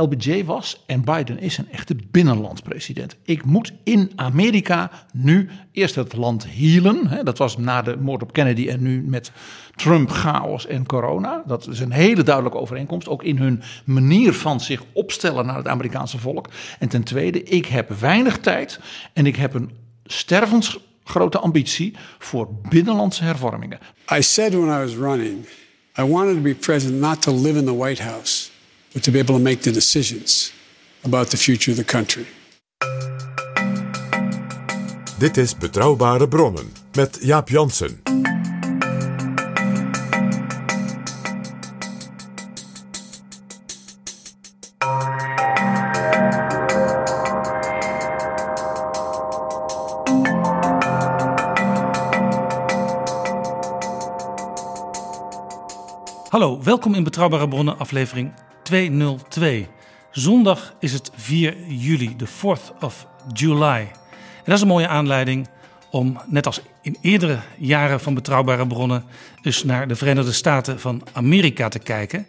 LBJ was en Biden is een echte binnenlandspresident. Ik moet in Amerika nu eerst het land healen. Hè, dat was na de moord op Kennedy en nu met Trump, chaos en corona. Dat is een hele duidelijke overeenkomst. Ook in hun manier van zich opstellen naar het Amerikaanse volk. En ten tweede, ik heb weinig tijd en ik heb een stervensgrote ambitie voor binnenlandse hervormingen. I said when I was running, I wanted to be president not to live in the White House, but to be able to make the decisions about the future of the country. Dit is Betrouwbare Bronnen met Jaap Jansen. Hallo, welkom in Betrouwbare Bronnen, aflevering 202. Zondag is het 4 juli, de 4th of July. En dat is een mooie aanleiding om, net als in eerdere jaren van Betrouwbare Bronnen, dus naar de Verenigde Staten van Amerika te kijken.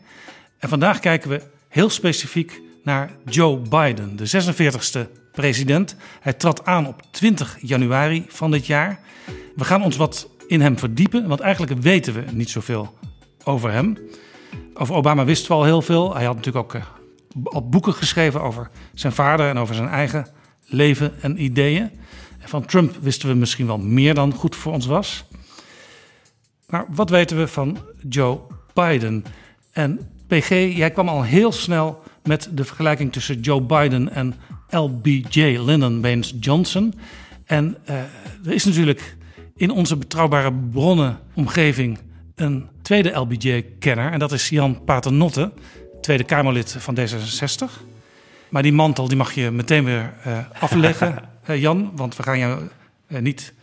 En vandaag kijken we heel specifiek naar Joe Biden, de 46e president. Hij trad aan op 20 januari van dit jaar. We gaan ons wat in hem verdiepen, want eigenlijk weten we niet zoveel over hem. Over Obama wisten we al heel veel. Hij had natuurlijk ook eh, al boeken geschreven over zijn vader en over zijn eigen leven en ideeën. En van Trump wisten we misschien wel meer dan goed voor ons was. Maar wat weten we van Joe Biden? En PG, jij kwam al heel snel met de vergelijking tussen Joe Biden en LBJ, Lyndon Baines Johnson. En eh, er is natuurlijk in onze betrouwbare bronnenomgeving een tweede LBJ-kenner. En dat is Jan Paternotte, Tweede Kamerlid van D66. Maar die mantel die mag je meteen weer eh, afleggen, eh, Jan. Want we gaan jou eh, niet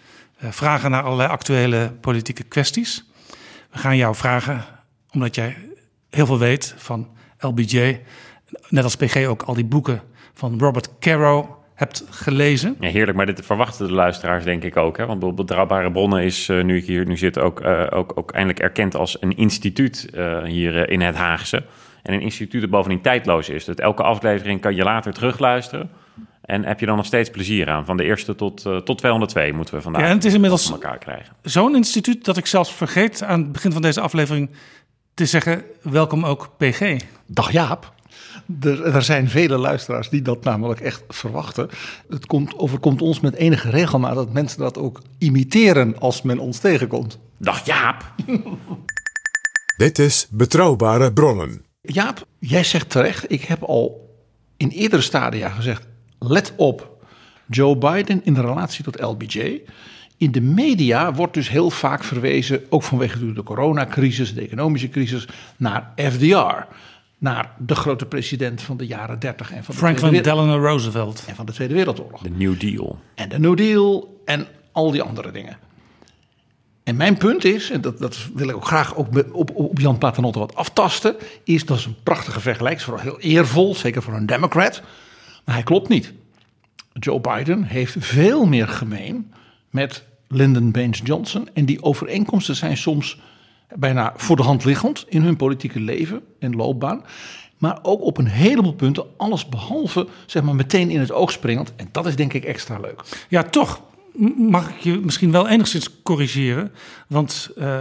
vragen naar allerlei actuele politieke kwesties. We gaan jou vragen, omdat jij heel veel weet van LBJ. Net als PG ook al die boeken van Robert Caro hebt gelezen. Ja, heerlijk, maar dit verwachten de luisteraars denk ik ook. Hè? Want bijvoorbeeld Betrouwbare Bronnen is, eh, nu ik hier nu zit, ook, eh, ook, ook eindelijk erkend als een instituut eh, hier in het Haagse. En een instituut dat bovendien tijdloos is. Dus elke aflevering kan je later terugluisteren. En heb je dan nog steeds plezier aan. Van de eerste tot, eh, tot 202 moeten we vandaag Ja, en het is inmiddels- van elkaar krijgen. Zo'n instituut dat ik zelfs vergeet aan het begin van deze aflevering te zeggen: welkom ook PG. Dag Jaap. Er, er zijn vele luisteraars die dat namelijk echt verwachten. Het komt, overkomt ons met enige regelmaat dat mensen dat ook imiteren als men ons tegenkomt. Dag Jaap! Dit is Betrouwbare Bronnen. Jaap, jij zegt terecht, ik heb al in eerdere stadia gezegd, let op Joe Biden in de relatie tot LBJ. In de media wordt dus heel vaak verwezen, ook vanwege de coronacrisis, de economische crisis, naar FDR. Naar de grote president van de jaren 30 en van de, Franklin Tweede, Wereld- Delano Roosevelt. en van de Tweede Wereldoorlog. De New Deal. En de New Deal en al die andere dingen. En mijn punt is, en dat, dat wil ik ook graag ook op, op Jan Paternotte wat aftasten, is dat is een prachtige vergelijking, is vooral heel eervol, zeker voor een democrat, maar hij klopt niet. Joe Biden heeft veel meer gemeen met Lyndon Baines Johnson en die overeenkomsten zijn soms bijna voor de hand liggend in hun politieke leven en loopbaan. Maar ook op een heleboel punten alles behalve zeg maar, meteen in het oog springend. En dat is denk ik extra leuk. Ja, toch mag ik je misschien wel enigszins corrigeren. Want eh,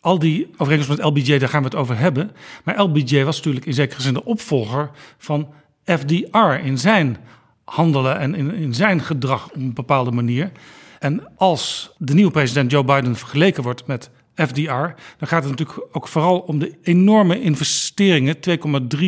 al die overeenkomsten met LBJ, daar gaan we het over hebben. Maar LBJ was natuurlijk in zekere zin de opvolger van FDR in zijn handelen en in, in zijn gedrag op een bepaalde manier. En als de nieuwe president Joe Biden vergeleken wordt met FDR, dan gaat het natuurlijk ook vooral om de enorme investeringen, 2,3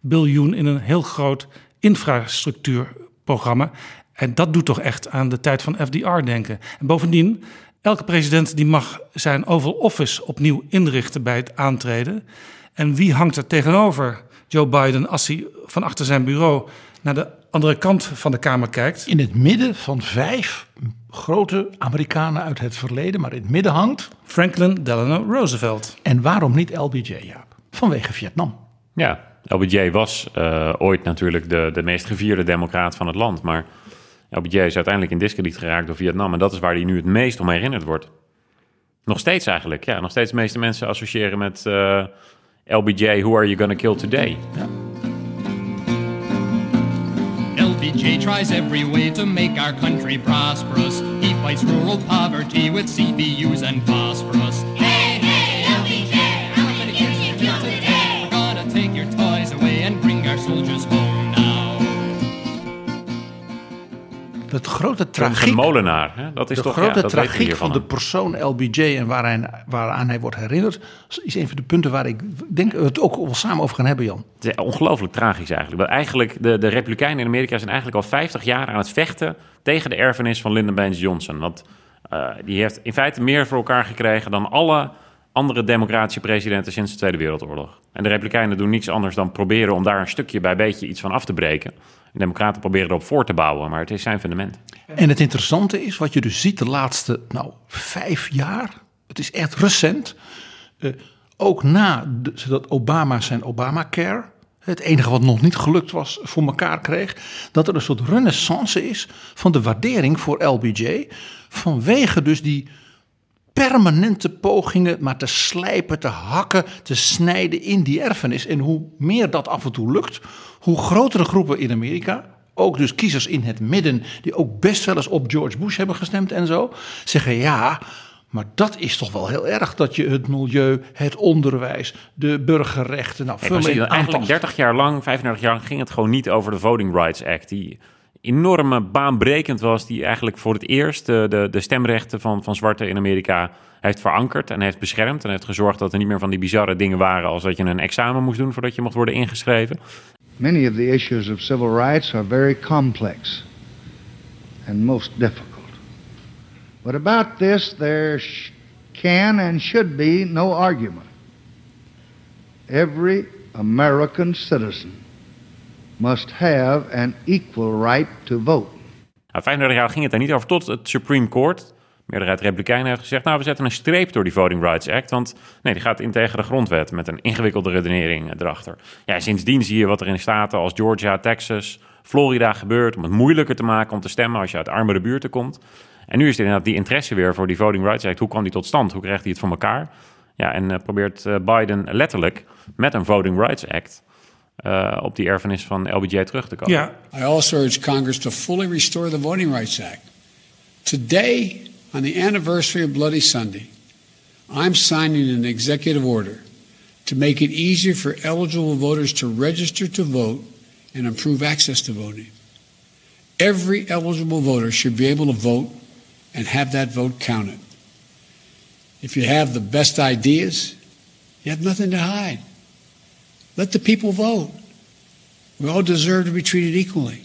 biljoen in een heel groot infrastructuurprogramma. En dat doet toch echt aan de tijd van FDR denken. En bovendien, elke president die mag zijn Oval Office opnieuw inrichten bij het aantreden. En wie hangt er tegenover Joe Biden als hij van achter zijn bureau naar de andere kant van de Kamer kijkt? In het midden van vijf grote Amerikanen uit het verleden, maar in het midden hangt Franklin Delano Roosevelt. En waarom niet LBJ, Jaap? Vanwege Vietnam. Ja, LBJ was uh, ooit natuurlijk de, de meest gevierde democraat van het land. Maar LBJ is uiteindelijk in discrediet geraakt door Vietnam. En dat is waar hij nu het meest om herinnerd wordt. Nog steeds eigenlijk. Ja, nog steeds de meeste mensen associëren met uh, LBJ, Who Are You Gonna Kill Today? Ja. LBJ tries every way to make our country prosperous. He fights rural poverty with CBUs and phosphorus. Het grote tragiek. Een molenaar, hè? dat is de toch grote ja, dat tragiek van de persoon LBJ en waaraan, waaraan hij wordt herinnerd, is een van de punten waar ik denk we het ook wel samen over gaan hebben, Jan. Het is ongelooflijk tragisch eigenlijk. Want eigenlijk de, de Republikeinen in Amerika zijn eigenlijk al 50 jaar aan het vechten tegen de erfenis van Lyndon Baines Johnson. Want uh, die heeft in feite meer voor elkaar gekregen dan alle andere democratische presidenten sinds de Tweede Wereldoorlog. En de Republikeinen doen niets anders dan proberen om daar een stukje bij beetje iets van af te breken. De Democraten proberen erop voor te bouwen, maar het is zijn fundament. En het interessante is, wat je dus ziet de laatste nou, vijf jaar, het is echt recent, uh, ook na dat Obama zijn Obamacare, het enige wat nog niet gelukt was, voor elkaar kreeg, dat er een soort renaissance is van de waardering voor LBJ, vanwege dus die permanente pogingen maar te slijpen, te hakken, te snijden in die erfenis. En hoe meer dat af en toe lukt, hoe grotere groepen in Amerika, ook dus kiezers in het midden, die ook best wel eens op George Bush hebben gestemd en zo, zeggen ja. Maar dat is toch wel heel erg dat je het milieu, het onderwijs, de burgerrechten. Nou, hey, eigenlijk 30 jaar lang, 35 jaar lang ging het gewoon niet over de Voting Rights Act. Die enorme baanbrekend was, die eigenlijk voor het eerst de, de, stemrechten van, van zwarten in Amerika heeft verankerd en heeft beschermd. En heeft gezorgd dat er niet meer van die bizarre dingen waren als dat je een examen moest doen voordat je mocht worden ingeschreven. Many of the issues of civil rights are very complex and most difficult. But about this there can and should be no argument. Every American citizen must have an equal right to vote. Nou, 35 jaar ging het daar niet over tot het Supreme Court meerderheid Republikeinen heeft gezegd... nou, we zetten een streep door die Voting Rights Act... want nee, die gaat in tegen de grondwet met een ingewikkelde redenering erachter. Ja, sindsdien zie je wat er in staten als Georgia, Texas, Florida gebeurt... om het moeilijker te maken om te stemmen als je uit armere buurten komt. En nu is er inderdaad die interesse weer voor die Voting Rights Act. Hoe kwam die tot stand? Hoe krijgt hij het voor elkaar? Ja, en uh, probeert uh, Biden letterlijk met een Voting Rights Act... Uh, op die erfenis van LBJ terug te komen. Ja. I also urge Congress to fully restore the Voting Rights Act. Today, on the anniversary of Bloody Sunday, I'm signing an executive order to make it easier for eligible voters to register to vote and improve access to voting. Every eligible voter should be able to vote and have that vote counted. If you have the best ideas, you have nothing to hide. Let the people vote. We all deserve to be treated equally.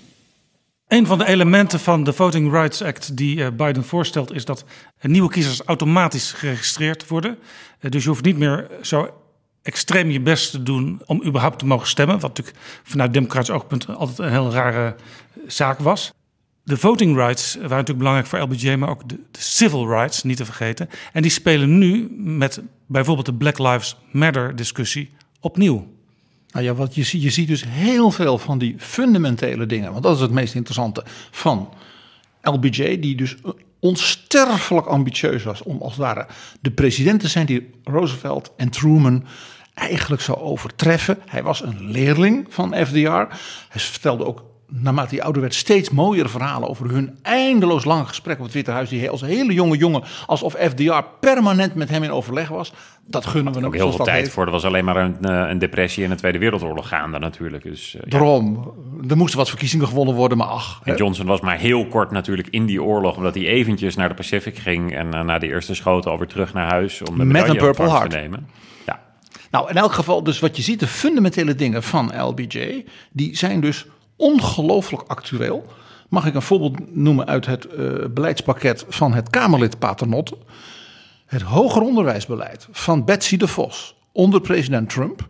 Een van de elementen van de Voting Rights Act die uh, Biden voorstelt is dat nieuwe kiezers automatisch geregistreerd worden. Uh, dus je hoeft niet meer zo extreem je best te doen om überhaupt te mogen stemmen. Wat natuurlijk vanuit democratisch oogpunt altijd een heel rare zaak was. De voting rights waren natuurlijk belangrijk voor LBJ, maar ook de, de, civil rights, niet te vergeten. En die spelen nu met bijvoorbeeld de Black Lives Matter discussie opnieuw. Nou ja, wat je, je ziet dus heel veel van die fundamentele dingen. Want dat is het meest interessante van LBJ, die dus onsterfelijk ambitieus was om als het ware de president te zijn die Roosevelt en Truman eigenlijk zou overtreffen. Hij was een leerling van FDR. Hij vertelde ook naarmate hij ouder werd, steeds mooiere verhalen over hun eindeloos lange gesprek op het Witte Huis. Die als hele jonge jongen, alsof FDR permanent met hem in overleg was. Dat gunnen we hem. Ook heel veel tijd voor. Er was alleen maar een, eh, een depressie in de Tweede Wereldoorlog gaande natuurlijk. Dus, uh, Daarom. Er moesten wat verkiezingen gewonnen worden, maar ach. En Johnson was maar heel kort natuurlijk in die oorlog. Omdat hij eventjes naar de Pacific ging. En uh, na de eerste schoten alweer terug naar huis. Om de met een Purple Heart te nemen. Ja. Nou, in elk geval, dus wat je ziet, de fundamentele dingen van LBJ. Die zijn dus ongelooflijk actueel. Mag ik een voorbeeld noemen uit het uh, beleidspakket van het Kamerlid Paternotte. Het hoger onderwijsbeleid van Betsy de Vos onder president Trump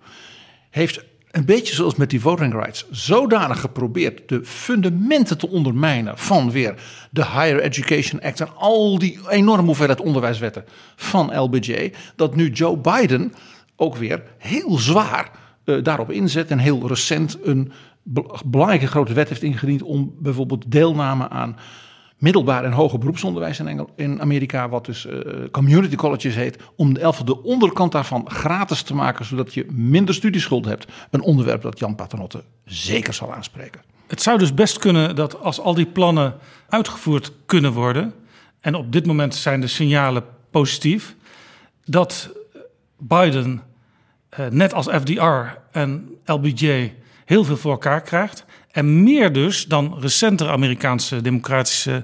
heeft een beetje zoals met die voting rights zodanig geprobeerd de fundamenten te ondermijnen van weer de Higher Education Act en al die enorme hoeveelheid onderwijswetten van LBJ, dat nu Joe Biden ook weer heel zwaar uh, daarop inzet en heel recent een belangrijke grote wet heeft ingediend om bijvoorbeeld deelname aan middelbaar en hoger beroepsonderwijs in, Engel, in Amerika, wat dus uh, community colleges heet, om de, de onderkant daarvan gratis te maken, zodat je minder studieschuld hebt. Een onderwerp dat Jan Paternotte zeker zal aanspreken. Het zou dus best kunnen dat als al die plannen uitgevoerd kunnen worden, en op dit moment zijn de signalen positief, dat Biden, uh, net als FDR en LBJ, heel veel voor elkaar krijgt. En meer dus dan recentere Amerikaanse democratische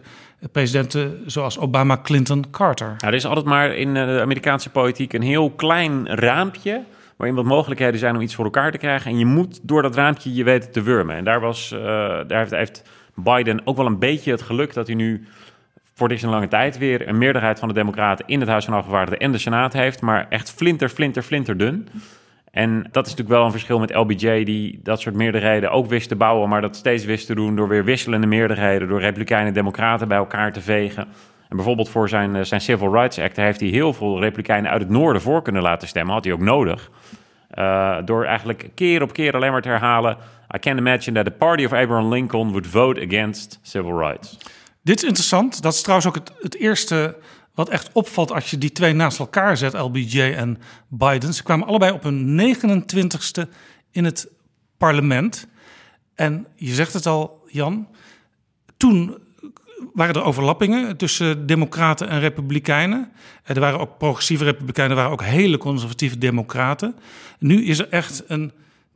presidenten zoals Obama, Clinton, Carter. Nou, er is altijd maar in de Amerikaanse politiek een heel klein raampje waarin wat mogelijkheden zijn om iets voor elkaar te krijgen. En je moet door dat raampje je weten te wurmen. En daar, was, uh, daar heeft, heeft, Biden ook wel een beetje het geluk dat hij nu voor deze lange tijd weer een meerderheid van de Democraten in het Huis van Afgevaardigden en de Senaat heeft. Maar echt flinter, flinter, flinter dun. En dat is natuurlijk wel een verschil met LBJ, die dat soort meerderheden ook wist te bouwen, maar dat steeds wist te doen door weer wisselende meerderheden, door Republikeinen en Democraten bij elkaar te vegen. En bijvoorbeeld voor zijn, eh, zijn Civil Rights Act heeft hij heel veel Republikeinen uit het noorden voor kunnen laten stemmen. Had hij ook nodig. Uh, door eigenlijk keer op keer alleen maar te herhalen: I can't imagine that the party of Abraham Lincoln would vote against civil rights. Dit is interessant. Dat is trouwens ook het eerste wat echt opvalt als je die twee naast elkaar zet, LBJ en Biden. Ze kwamen allebei op hun 29ste in het parlement. En je zegt het al, Jan. Toen waren er overlappingen tussen democraten en republikeinen. Er waren ook progressieve republikeinen, er waren ook hele conservatieve democraten. Nu is er echt een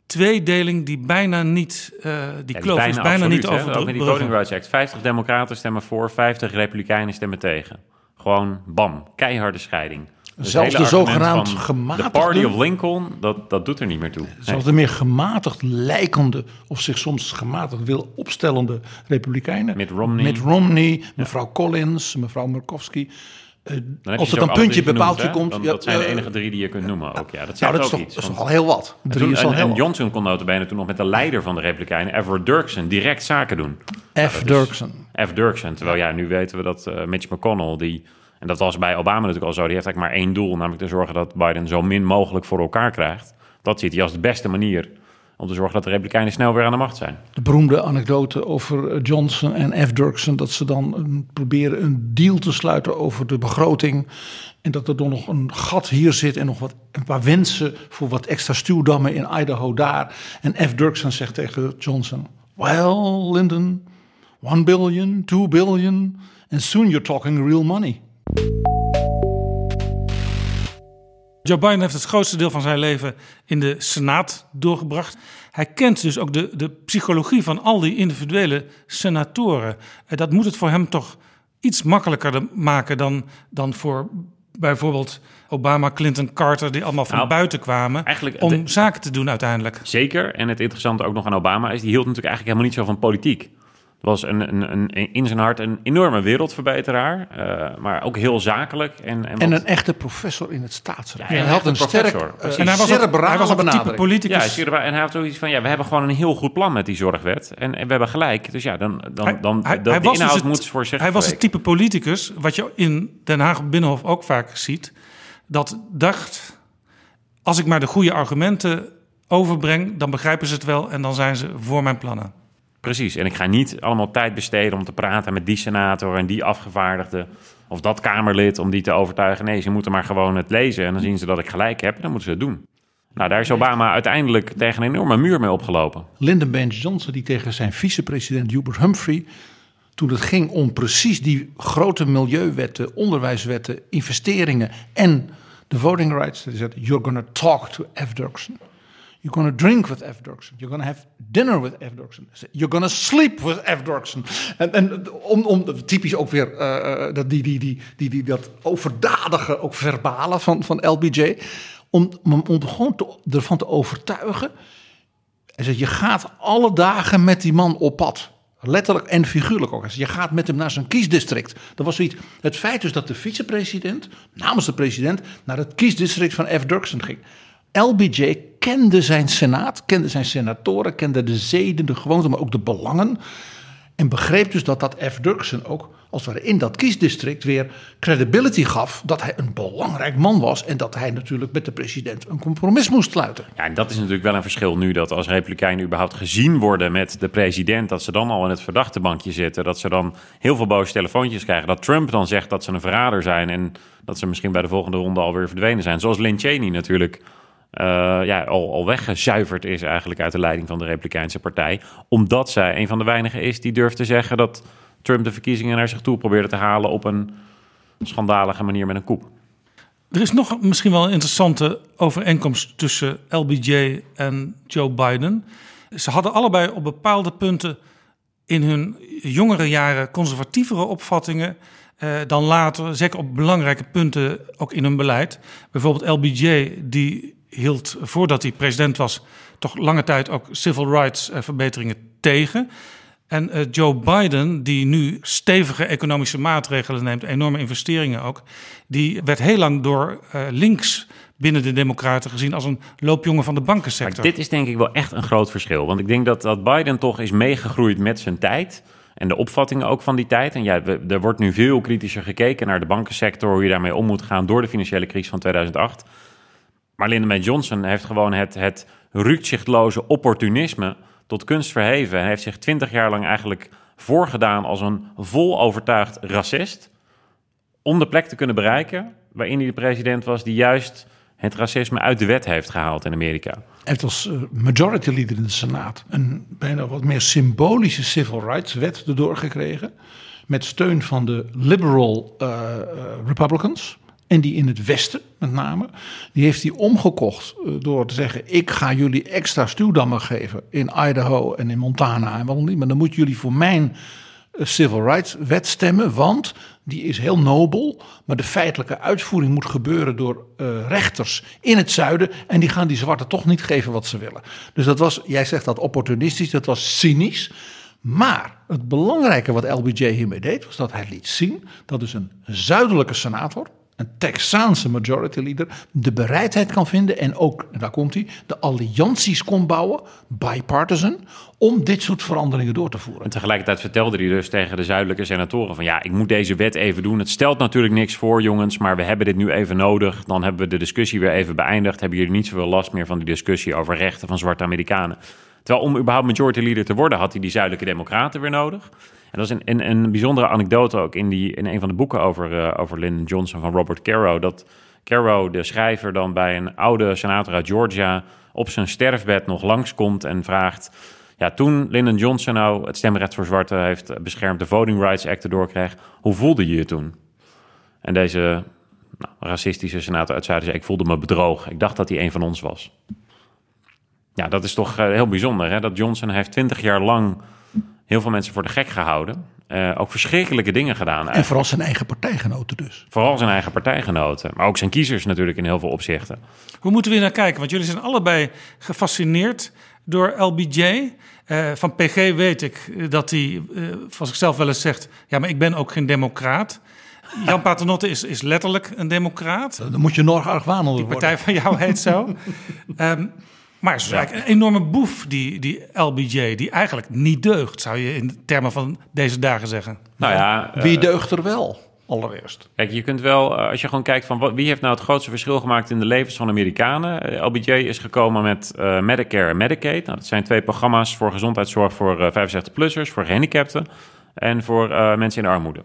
tweedeling die bijna niet, uh, die ja, kloof bijna is bijna absoluut, niet over Ook met die Voting Rights Act. 50 democraten stemmen voor, 50 republikeinen stemmen tegen. Gewoon bam, keiharde scheiding. Dus Zelfs de zogenaamd gematigde... De Party of Lincoln, dat, dat doet er niet meer toe. Zelfs de meer gematigd lijkende... of zich soms gematigd wil opstellende republikeinen... Mitt Romney, Mitt Romney mevrouw Collins, mevrouw Murkowski... Uh, als het een puntje bepaaltje komt... Dan, dat zijn de enige drie die je kunt noemen ook. Ja, dat, nou, dat is, toch, iets, is al heel wat. Drie is al en, heel en Johnson kon notabene toen nog met de leider van de Republikeinen... Everett Dirksen, direct zaken doen. F. Nou, Dirksen. F. Dirksen. Terwijl ja, nu weten we dat uh, Mitch McConnell... die en dat was bij Obama natuurlijk al zo. Die heeft eigenlijk maar één doel, namelijk te zorgen dat Biden zo min mogelijk voor elkaar krijgt. Dat ziet hij als de beste manier om te zorgen dat de Republikeinen snel weer aan de macht zijn. De beroemde anekdote over Johnson en F. Dirksen... dat ze dan proberen een deal te sluiten over de begroting... en dat er dan nog een gat hier zit en nog wat, een paar wensen... voor wat extra stuwdammen in Idaho daar. En F. Dirksen zegt tegen Johnson... Well, Lyndon, one billion, two billion... and soon you're talking real money. Joe Biden heeft het grootste deel van zijn leven in de Senaat doorgebracht. Hij kent dus ook de, de psychologie van al die individuele senatoren. En dat moet het voor hem toch iets makkelijker maken dan, dan voor bijvoorbeeld Obama, Clinton, Carter, die allemaal van nou, buiten kwamen. om zaken te doen uiteindelijk. Zeker. En het interessante ook nog aan Obama is, die hield natuurlijk eigenlijk helemaal niet zo van politiek was een, een, een, in zijn hart een enorme wereldverbeteraar, uh, maar ook heel zakelijk. En, en, en een echte professor in het staatsrecht. Ja, hij had een sterk, uh, en hij was, ook, hij was een type politicus. Ja, en hij had zoiets van, ja, we hebben gewoon een heel goed plan met die zorgwet. En, en we hebben gelijk. Dus ja, dan, dan, hij, dan hij, de, hij de inhoud dus moet voor zich Hij was het type politicus, wat je in Den Haag Binnenhof ook vaak ziet, dat dacht, als ik maar de goede argumenten overbreng, dan begrijpen ze het wel en dan zijn ze voor mijn plannen. Precies, en ik ga niet allemaal tijd besteden om te praten met die senator en die afgevaardigde of dat Kamerlid om die te overtuigen. Nee, ze moeten maar gewoon het lezen en dan zien ze dat ik gelijk heb dan moeten ze het doen. Nou, daar is Obama uiteindelijk tegen een enorme muur mee opgelopen. Lyndon Baines Johnson die tegen zijn vicepresident Hubert Humphrey... toen het ging om precies die grote milieuwetten, onderwijswetten, investeringen en de voting rights. Die zei, you're gonna talk to F. Dirksen. You're gonna drink with F. Dirksen. You're gonna have dinner with F. Dirksen. You're gonna sleep with F. Dirksen. En, en om, om typisch ook weer uh, dat, die, die, die, die, die, dat overdadige, ook verbale van, van LBJ. Om, om, om gewoon te, ervan te overtuigen. Hij zegt, je gaat alle dagen met die man op pad. Letterlijk en figuurlijk ook. Je gaat met hem naar zijn kiesdistrict. Dat was zoiets. Het feit dus dat de vicepresident, namens de president, naar het kiesdistrict van F. Dirksen ging. LBJ kende zijn senaat, kende zijn senatoren, kende de zeden, de gewoonten, maar ook de belangen. En begreep dus dat dat F. Dirksen ook als het in dat kiesdistrict weer credibility gaf dat hij een belangrijk man was en dat hij natuurlijk met de president een compromis moest sluiten. Ja, en dat is natuurlijk wel een verschil nu dat als republikeinen überhaupt gezien worden met de president, dat ze dan al in het verdachte bankje zitten, dat ze dan heel veel boze telefoontjes krijgen, dat Trump dan zegt dat ze een verrader zijn en dat ze misschien bij de volgende ronde alweer verdwenen zijn. Zoals Lynn Cheney natuurlijk ja, al, al weggezuiverd is eigenlijk uit de leiding van de Republikeinse Partij. Omdat zij een van de weinigen is die durft te zeggen dat Trump de verkiezingen naar zich toe probeerde te halen op een schandalige manier met een koep. Er is nog misschien wel een interessante overeenkomst tussen LBJ en Joe Biden. Ze hadden allebei op bepaalde punten in hun jongere jaren conservatievere opvattingen eh, dan later, zeker op belangrijke punten ook in hun beleid. Bijvoorbeeld LBJ, die hield voordat hij president was, toch lange tijd ook civil rights eh, verbeteringen tegen. En uh, Joe Biden, die nu stevige economische maatregelen neemt, enorme investeringen ook, die werd heel lang door uh, links binnen de Democraten gezien als een loopjongen van de bankensector. Dit is denk ik wel echt een groot verschil. Want ik denk dat, dat Biden toch is meegegroeid met zijn tijd. En de opvattingen ook van die tijd. En ja, er wordt nu veel kritischer gekeken naar de bankensector, hoe je daarmee om moet gaan door de financiële crisis van 2008. Maar Lyndon B. Johnson heeft gewoon het, het rukzichtloze opportunisme tot kunst verheven. En heeft zich twintig jaar lang eigenlijk voorgedaan als een vol overtuigd racist. Om de plek te kunnen bereiken waarin hij de president was die juist het racisme uit de wet heeft gehaald in Amerika. Hij heeft als eh, majority leader in de Senaat een bijna wat meer symbolische civil rights wet erdoor gekregen. Met steun van de liberal uh, Republicans. En die in het westen met name, die heeft hij omgekocht eh, door te zeggen: Ik ga jullie extra stuwdammen geven in Idaho en in Montana en waarom niet. Maar dan moeten jullie voor mijn eh, civil rights wet stemmen, want die is heel nobel. Maar de feitelijke uitvoering moet gebeuren door uh, rechters in het zuiden. En die gaan die zwarten toch niet geven wat ze willen. Dus dat was, jij zegt dat opportunistisch, dat was cynisch. Maar het belangrijke wat LBJ hiermee deed, was dat hij liet zien dat dus een zuidelijke senator, een Texaanse majority leader de bereidheid kan vinden en ook, daar komt hij, de allianties kon bouwen, bipartisan, om dit soort veranderingen door te voeren. En tegelijkertijd vertelde hij dus tegen de zuidelijke senatoren van ja, ik moet deze wet even doen. Het stelt natuurlijk niks voor jongens, maar we hebben dit nu even nodig. Dan hebben we de discussie weer even beëindigd. Hebben jullie niet zoveel last meer van die discussie over rechten van zwarte Amerikanen. Terwijl om überhaupt majority leader te worden had hij die zuidelijke democraten weer nodig. Dat is een, een, een bijzondere anekdote ook in, die, in een van de boeken over, uh, over Lyndon Johnson van Robert Caro. Dat Caro, de schrijver, dan bij een oude senator uit Georgia op zijn sterfbed nog langskomt en vraagt... Ja, toen Lyndon Johnson nou het stemrecht voor zwarten heeft beschermd, de Voting Rights Act erdoor kreeg, hoe voelde je je toen? En deze nou, racistische senator uit Zuiden zei, ik voelde me bedrogen. Ik dacht dat hij een van ons was. Ja, dat is toch uh, heel bijzonder, hè? dat Johnson heeft twintig jaar lang heel veel mensen voor de gek gehouden. Uh, ook verschrikkelijke dingen gedaan. Eigenlijk. En vooral zijn eigen partijgenoten dus. Vooral zijn eigen partijgenoten. Maar ook zijn kiezers natuurlijk in heel veel opzichten. Hoe moeten we hier naar kijken? Want jullie zijn allebei gefascineerd door LBJ. Uh, eh, van PG weet ik dat hij, uh, zoals ik zelf wel eens zegt... ja, maar ik ben ook geen democraat. Jan Paternotte is, is letterlijk een democraat. Dan moet je nog argwanender worden. Die partij van jou heet zo. um, Maar het is eigenlijk een enorme boef, die, die LBJ, die eigenlijk niet deugt, zou je in termen van deze dagen zeggen. Nou ja, wie eh, deugt er wel? Allereerst. Kijk, je kunt wel, eh, als je gewoon kijkt van wat, wie heeft nou het grootste verschil gemaakt in de levens van Amerikanen. Eh, LBJ is gekomen met Medicare en Medicaid. Nou, dat zijn twee programma's voor gezondheidszorg voor 65-plussers, voor gehandicapten en voor mensen in armoede.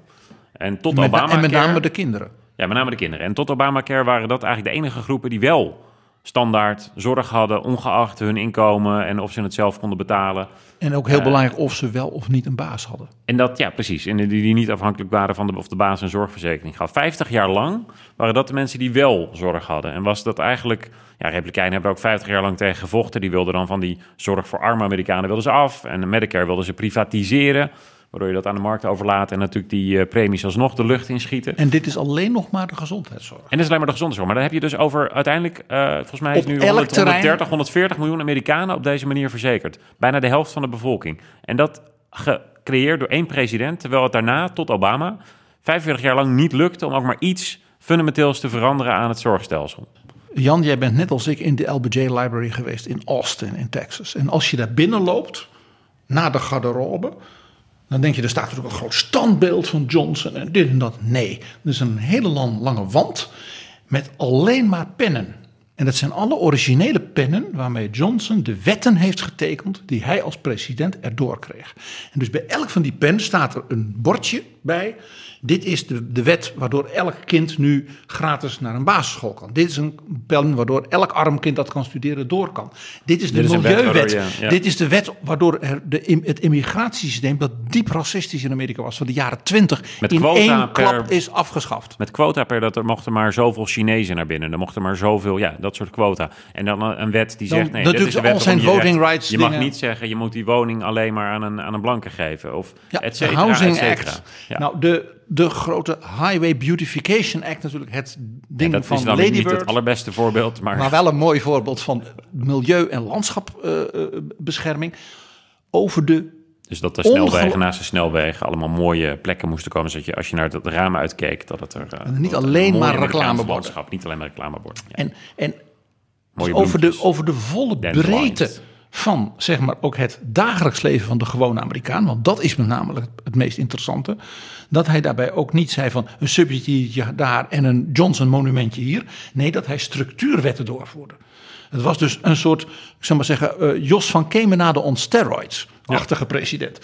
En tot Obama. En met name de kinderen. Ja, met name de kinderen. En tot Obamacare waren dat eigenlijk de enige groepen die wel standaard zorg hadden, ongeacht hun inkomen en of ze het zelf konden betalen. En ook heel Eh, belangrijk of ze wel of niet een baas hadden. En dat, ja, precies. En die, die niet afhankelijk waren van de, of de baas een zorgverzekering gaf. 50 jaar lang waren dat de mensen die wel zorg hadden. En was dat eigenlijk... Ja, Republikeinen hebben er ook 50 jaar lang tegen gevochten. Die wilden dan van die zorg voor arme Amerikanen wilden ze af. En de Medicare wilden ze privatiseren. Waardoor je dat aan de markt overlaat. En natuurlijk die eh, premies alsnog de lucht inschieten. En dit is alleen nog maar de gezondheidszorg. En dat is alleen maar de gezondheidszorg. Maar dan heb je dus over uiteindelijk, eh, volgens mij is nu elk 100, terrein- 130, 140 miljoen Amerikanen op deze manier verzekerd. Bijna de helft van de bevolking. En dat gecreëerd door één president, terwijl het daarna, tot Obama, 45 jaar lang niet lukte om ook maar iets fundamenteels te veranderen aan het zorgstelsel. Jan, jij bent net als ik in de LBJ Library geweest in Austin in Texas. En als je daar binnen loopt, naar de garderobe, dan denk je, er staat natuurlijk een groot standbeeld van Johnson en dit en dat. Nee, er is een hele lang, lange wand met alleen maar pennen. En dat zijn alle originele pennen waarmee Johnson de wetten heeft getekend die hij als president erdoor kreeg. En dus bij elk van die pennen staat er een bordje bij. Dit is de, de wet waardoor elk kind nu gratis naar een basisschool kan. Dit is een pen waardoor elk arm kind dat kan studeren door kan. Dit is de Dit is milieuwet. waardoor je- ja. Dit is de wet waardoor er de, het immigratiesysteem dat diep racistisch in Amerika was van de jaren 20 Met in quota één per- klap is afgeschaft. Met quota per dat er mochten maar zoveel Chinezen naar binnen. Er mochten maar zoveel, ja, dat soort quota. En dan een, wet die Dan- zegt, nee, dat is de wet zijn voting recht- rights Je mag dingen. niet zeggen, je moet die woning alleen maar aan een, aan een blanke geven. Of Ja, et cetera, Housing et cetera. Act. Ja. Nou, de, de grote Highway Beautification Act natuurlijk. Het ding dat van is Lady niet het Bird. allerbeste voorbeeld, maar... Maar wel een mooi voorbeeld van milieu- en landschapbescherming. over de Dus dat de snelwegen naast de snelwegen allemaal mooie plekken moesten komen. Zodat je als je naar het raam uitkeek, dat het er. eh, En niet het alleen maar reclameborden. Niet alleen maar reclameborden. Ja. En, en dus over, de, over de volle breedte van zeg maar ook het dagelijks leven van de gewone Amerikaan. Want dat is met name het meest interessante. Dat hij daarbij ook niet zei van een subsidietje daar en een Johnson monumentje hier. Nee, dat hij structuurwetten doorvoerde. Het was dus een soort, ik zou maar zeggen, eh, Jos van Kemenade on steroids-achtige president.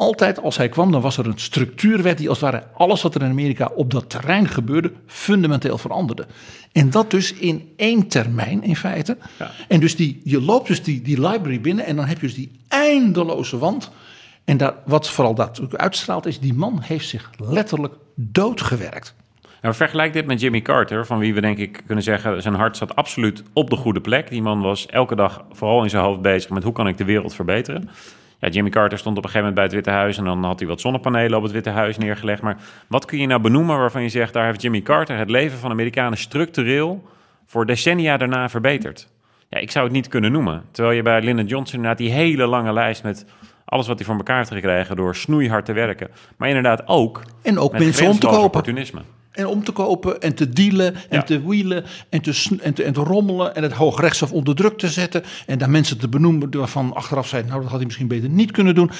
Altijd als hij kwam, dan was er een structuurwet die als het ware alles wat er in Amerika op dat terrein gebeurde, fundamenteel veranderde. En dat dus in één termijn in feite. En dus die, je loopt dus die, die library binnen en dan heb je dus die eindeloze wand. En daar, wat vooral dat uitstraalt is, die man heeft zich letterlijk doodgewerkt. Nou, vergelijk dit met Jimmy Carter, van wie we denk ik kunnen zeggen... zijn hart zat absoluut op de goede plek. Die man was elke dag vooral in zijn hoofd bezig met hoe kan ik de wereld verbeteren. Ja, Jimmy Carter stond op een gegeven moment bij het Witte Huis... en dan had hij wat zonnepanelen op het Witte Huis neergelegd. Maar wat kun je nou benoemen waarvan je zegt... daar heeft Jimmy Carter het leven van Amerikanen structureel... voor decennia daarna verbeterd? Ja, ik zou het niet kunnen noemen. Terwijl je bij Lyndon Johnson inderdaad die hele lange lijst... met alles wat hij voor elkaar heeft gekregen door snoeihard te werken. Maar inderdaad ook... En ook met mensen om te kopen. opportunisme. En om te kopen en te dealen en Ja. te wielen en te, en, te, en te rommelen en het hoogrechtshof onder druk te zetten. En daar mensen te benoemen waarvan achteraf zeiden, nou dat had hij misschien beter niet kunnen doen.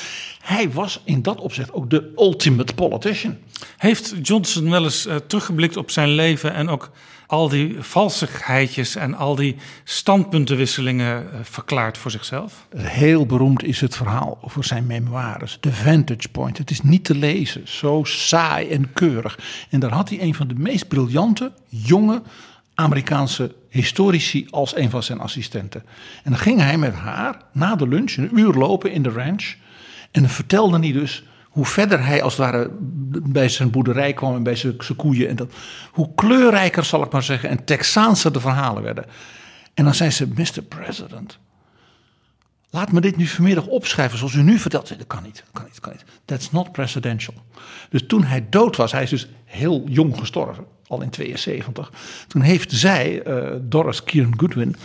Hij was in dat opzicht ook de ultimate politician. Heeft Johnson wel eens eh, teruggeblikt op zijn leven en ook al die valsigheidjes en al die standpuntenwisselingen eh, verklaard voor zichzelf? Heel beroemd is het verhaal over zijn memoires, The Vantage Point. Het is niet te lezen, zo saai en keurig. En daar had hij een van de meest briljante, jonge Amerikaanse historici als een van zijn assistenten. En dan ging hij met haar na de lunch een uur lopen in de ranch. En dan vertelde hij dus hoe verder hij als het ware bij zijn boerderij kwam en bij zijn, koeien. En dat, hoe kleurrijker, zal ik maar zeggen, en Texaanse de verhalen werden. En dan zei ze, Mr. President, Laat me dit nu vanmiddag opschrijven zoals u nu vertelt. Dat kan niet, dat kan niet, kan niet. That's not presidential. Dus toen hij dood was, hij is dus heel jong gestorven, al in 72. Toen heeft zij, eh, Doris Kieran Goodwin,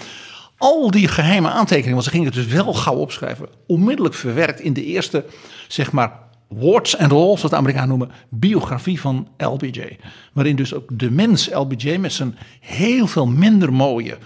al die geheime aantekeningen, want ze ging het dus wel gauw opschrijven, onmiddellijk verwerkt in de eerste, zeg maar, warts and all, zoals de Amerikanen noemen, biografie van LBJ. Waarin dus ook de mens LBJ met zijn heel veel minder mooie,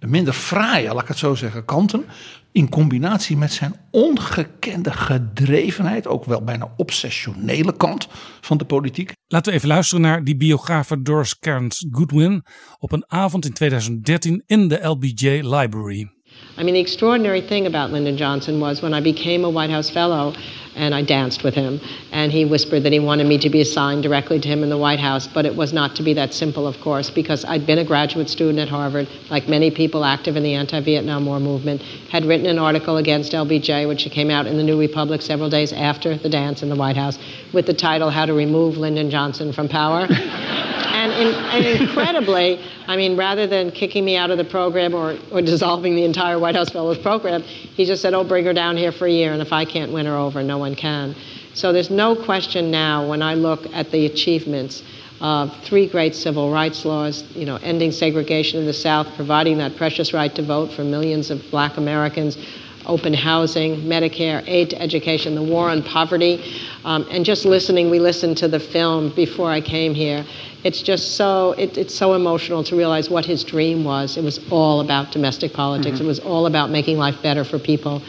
minder fraaie, laat ik het zo zeggen, kanten. In combinatie met zijn ongekende gedrevenheid, ook wel bijna obsessionele kant van de politiek. Laten we even luisteren naar die biografe Doris Kearns Goodwin op een avond in 2013 in de LBJ Library. I mean, the extraordinary thing about Lyndon Johnson was when I became a White House fellow and I danced with him, and he whispered that he wanted me to be assigned directly to him in the White House, but it was not to be that simple, of course, because I'd been a graduate student at Harvard, like many people active in the anti Vietnam War movement, had written an article against LBJ, which came out in the New Republic several days after the dance in the White House, with the title How to Remove Lyndon Johnson from Power. and, and, incredibly, I mean, rather than kicking me out of the program or, or dissolving the entire White House Fellows program, he just said, oh, bring her down here for a year, and if I can't win her over, no one can. So there's no question now when I look at the achievements of three great civil rights laws, you know, ending segregation in the South, providing that precious right to vote for millions of black Americans, open housing, Medicare, aid to education, the war on poverty, um, and just listening, we listened to the film before I came here. It's just so, it, it's so emotional to realize what his dream was. It was all about domestic politics. Mm-hmm. It was all about making life better for people.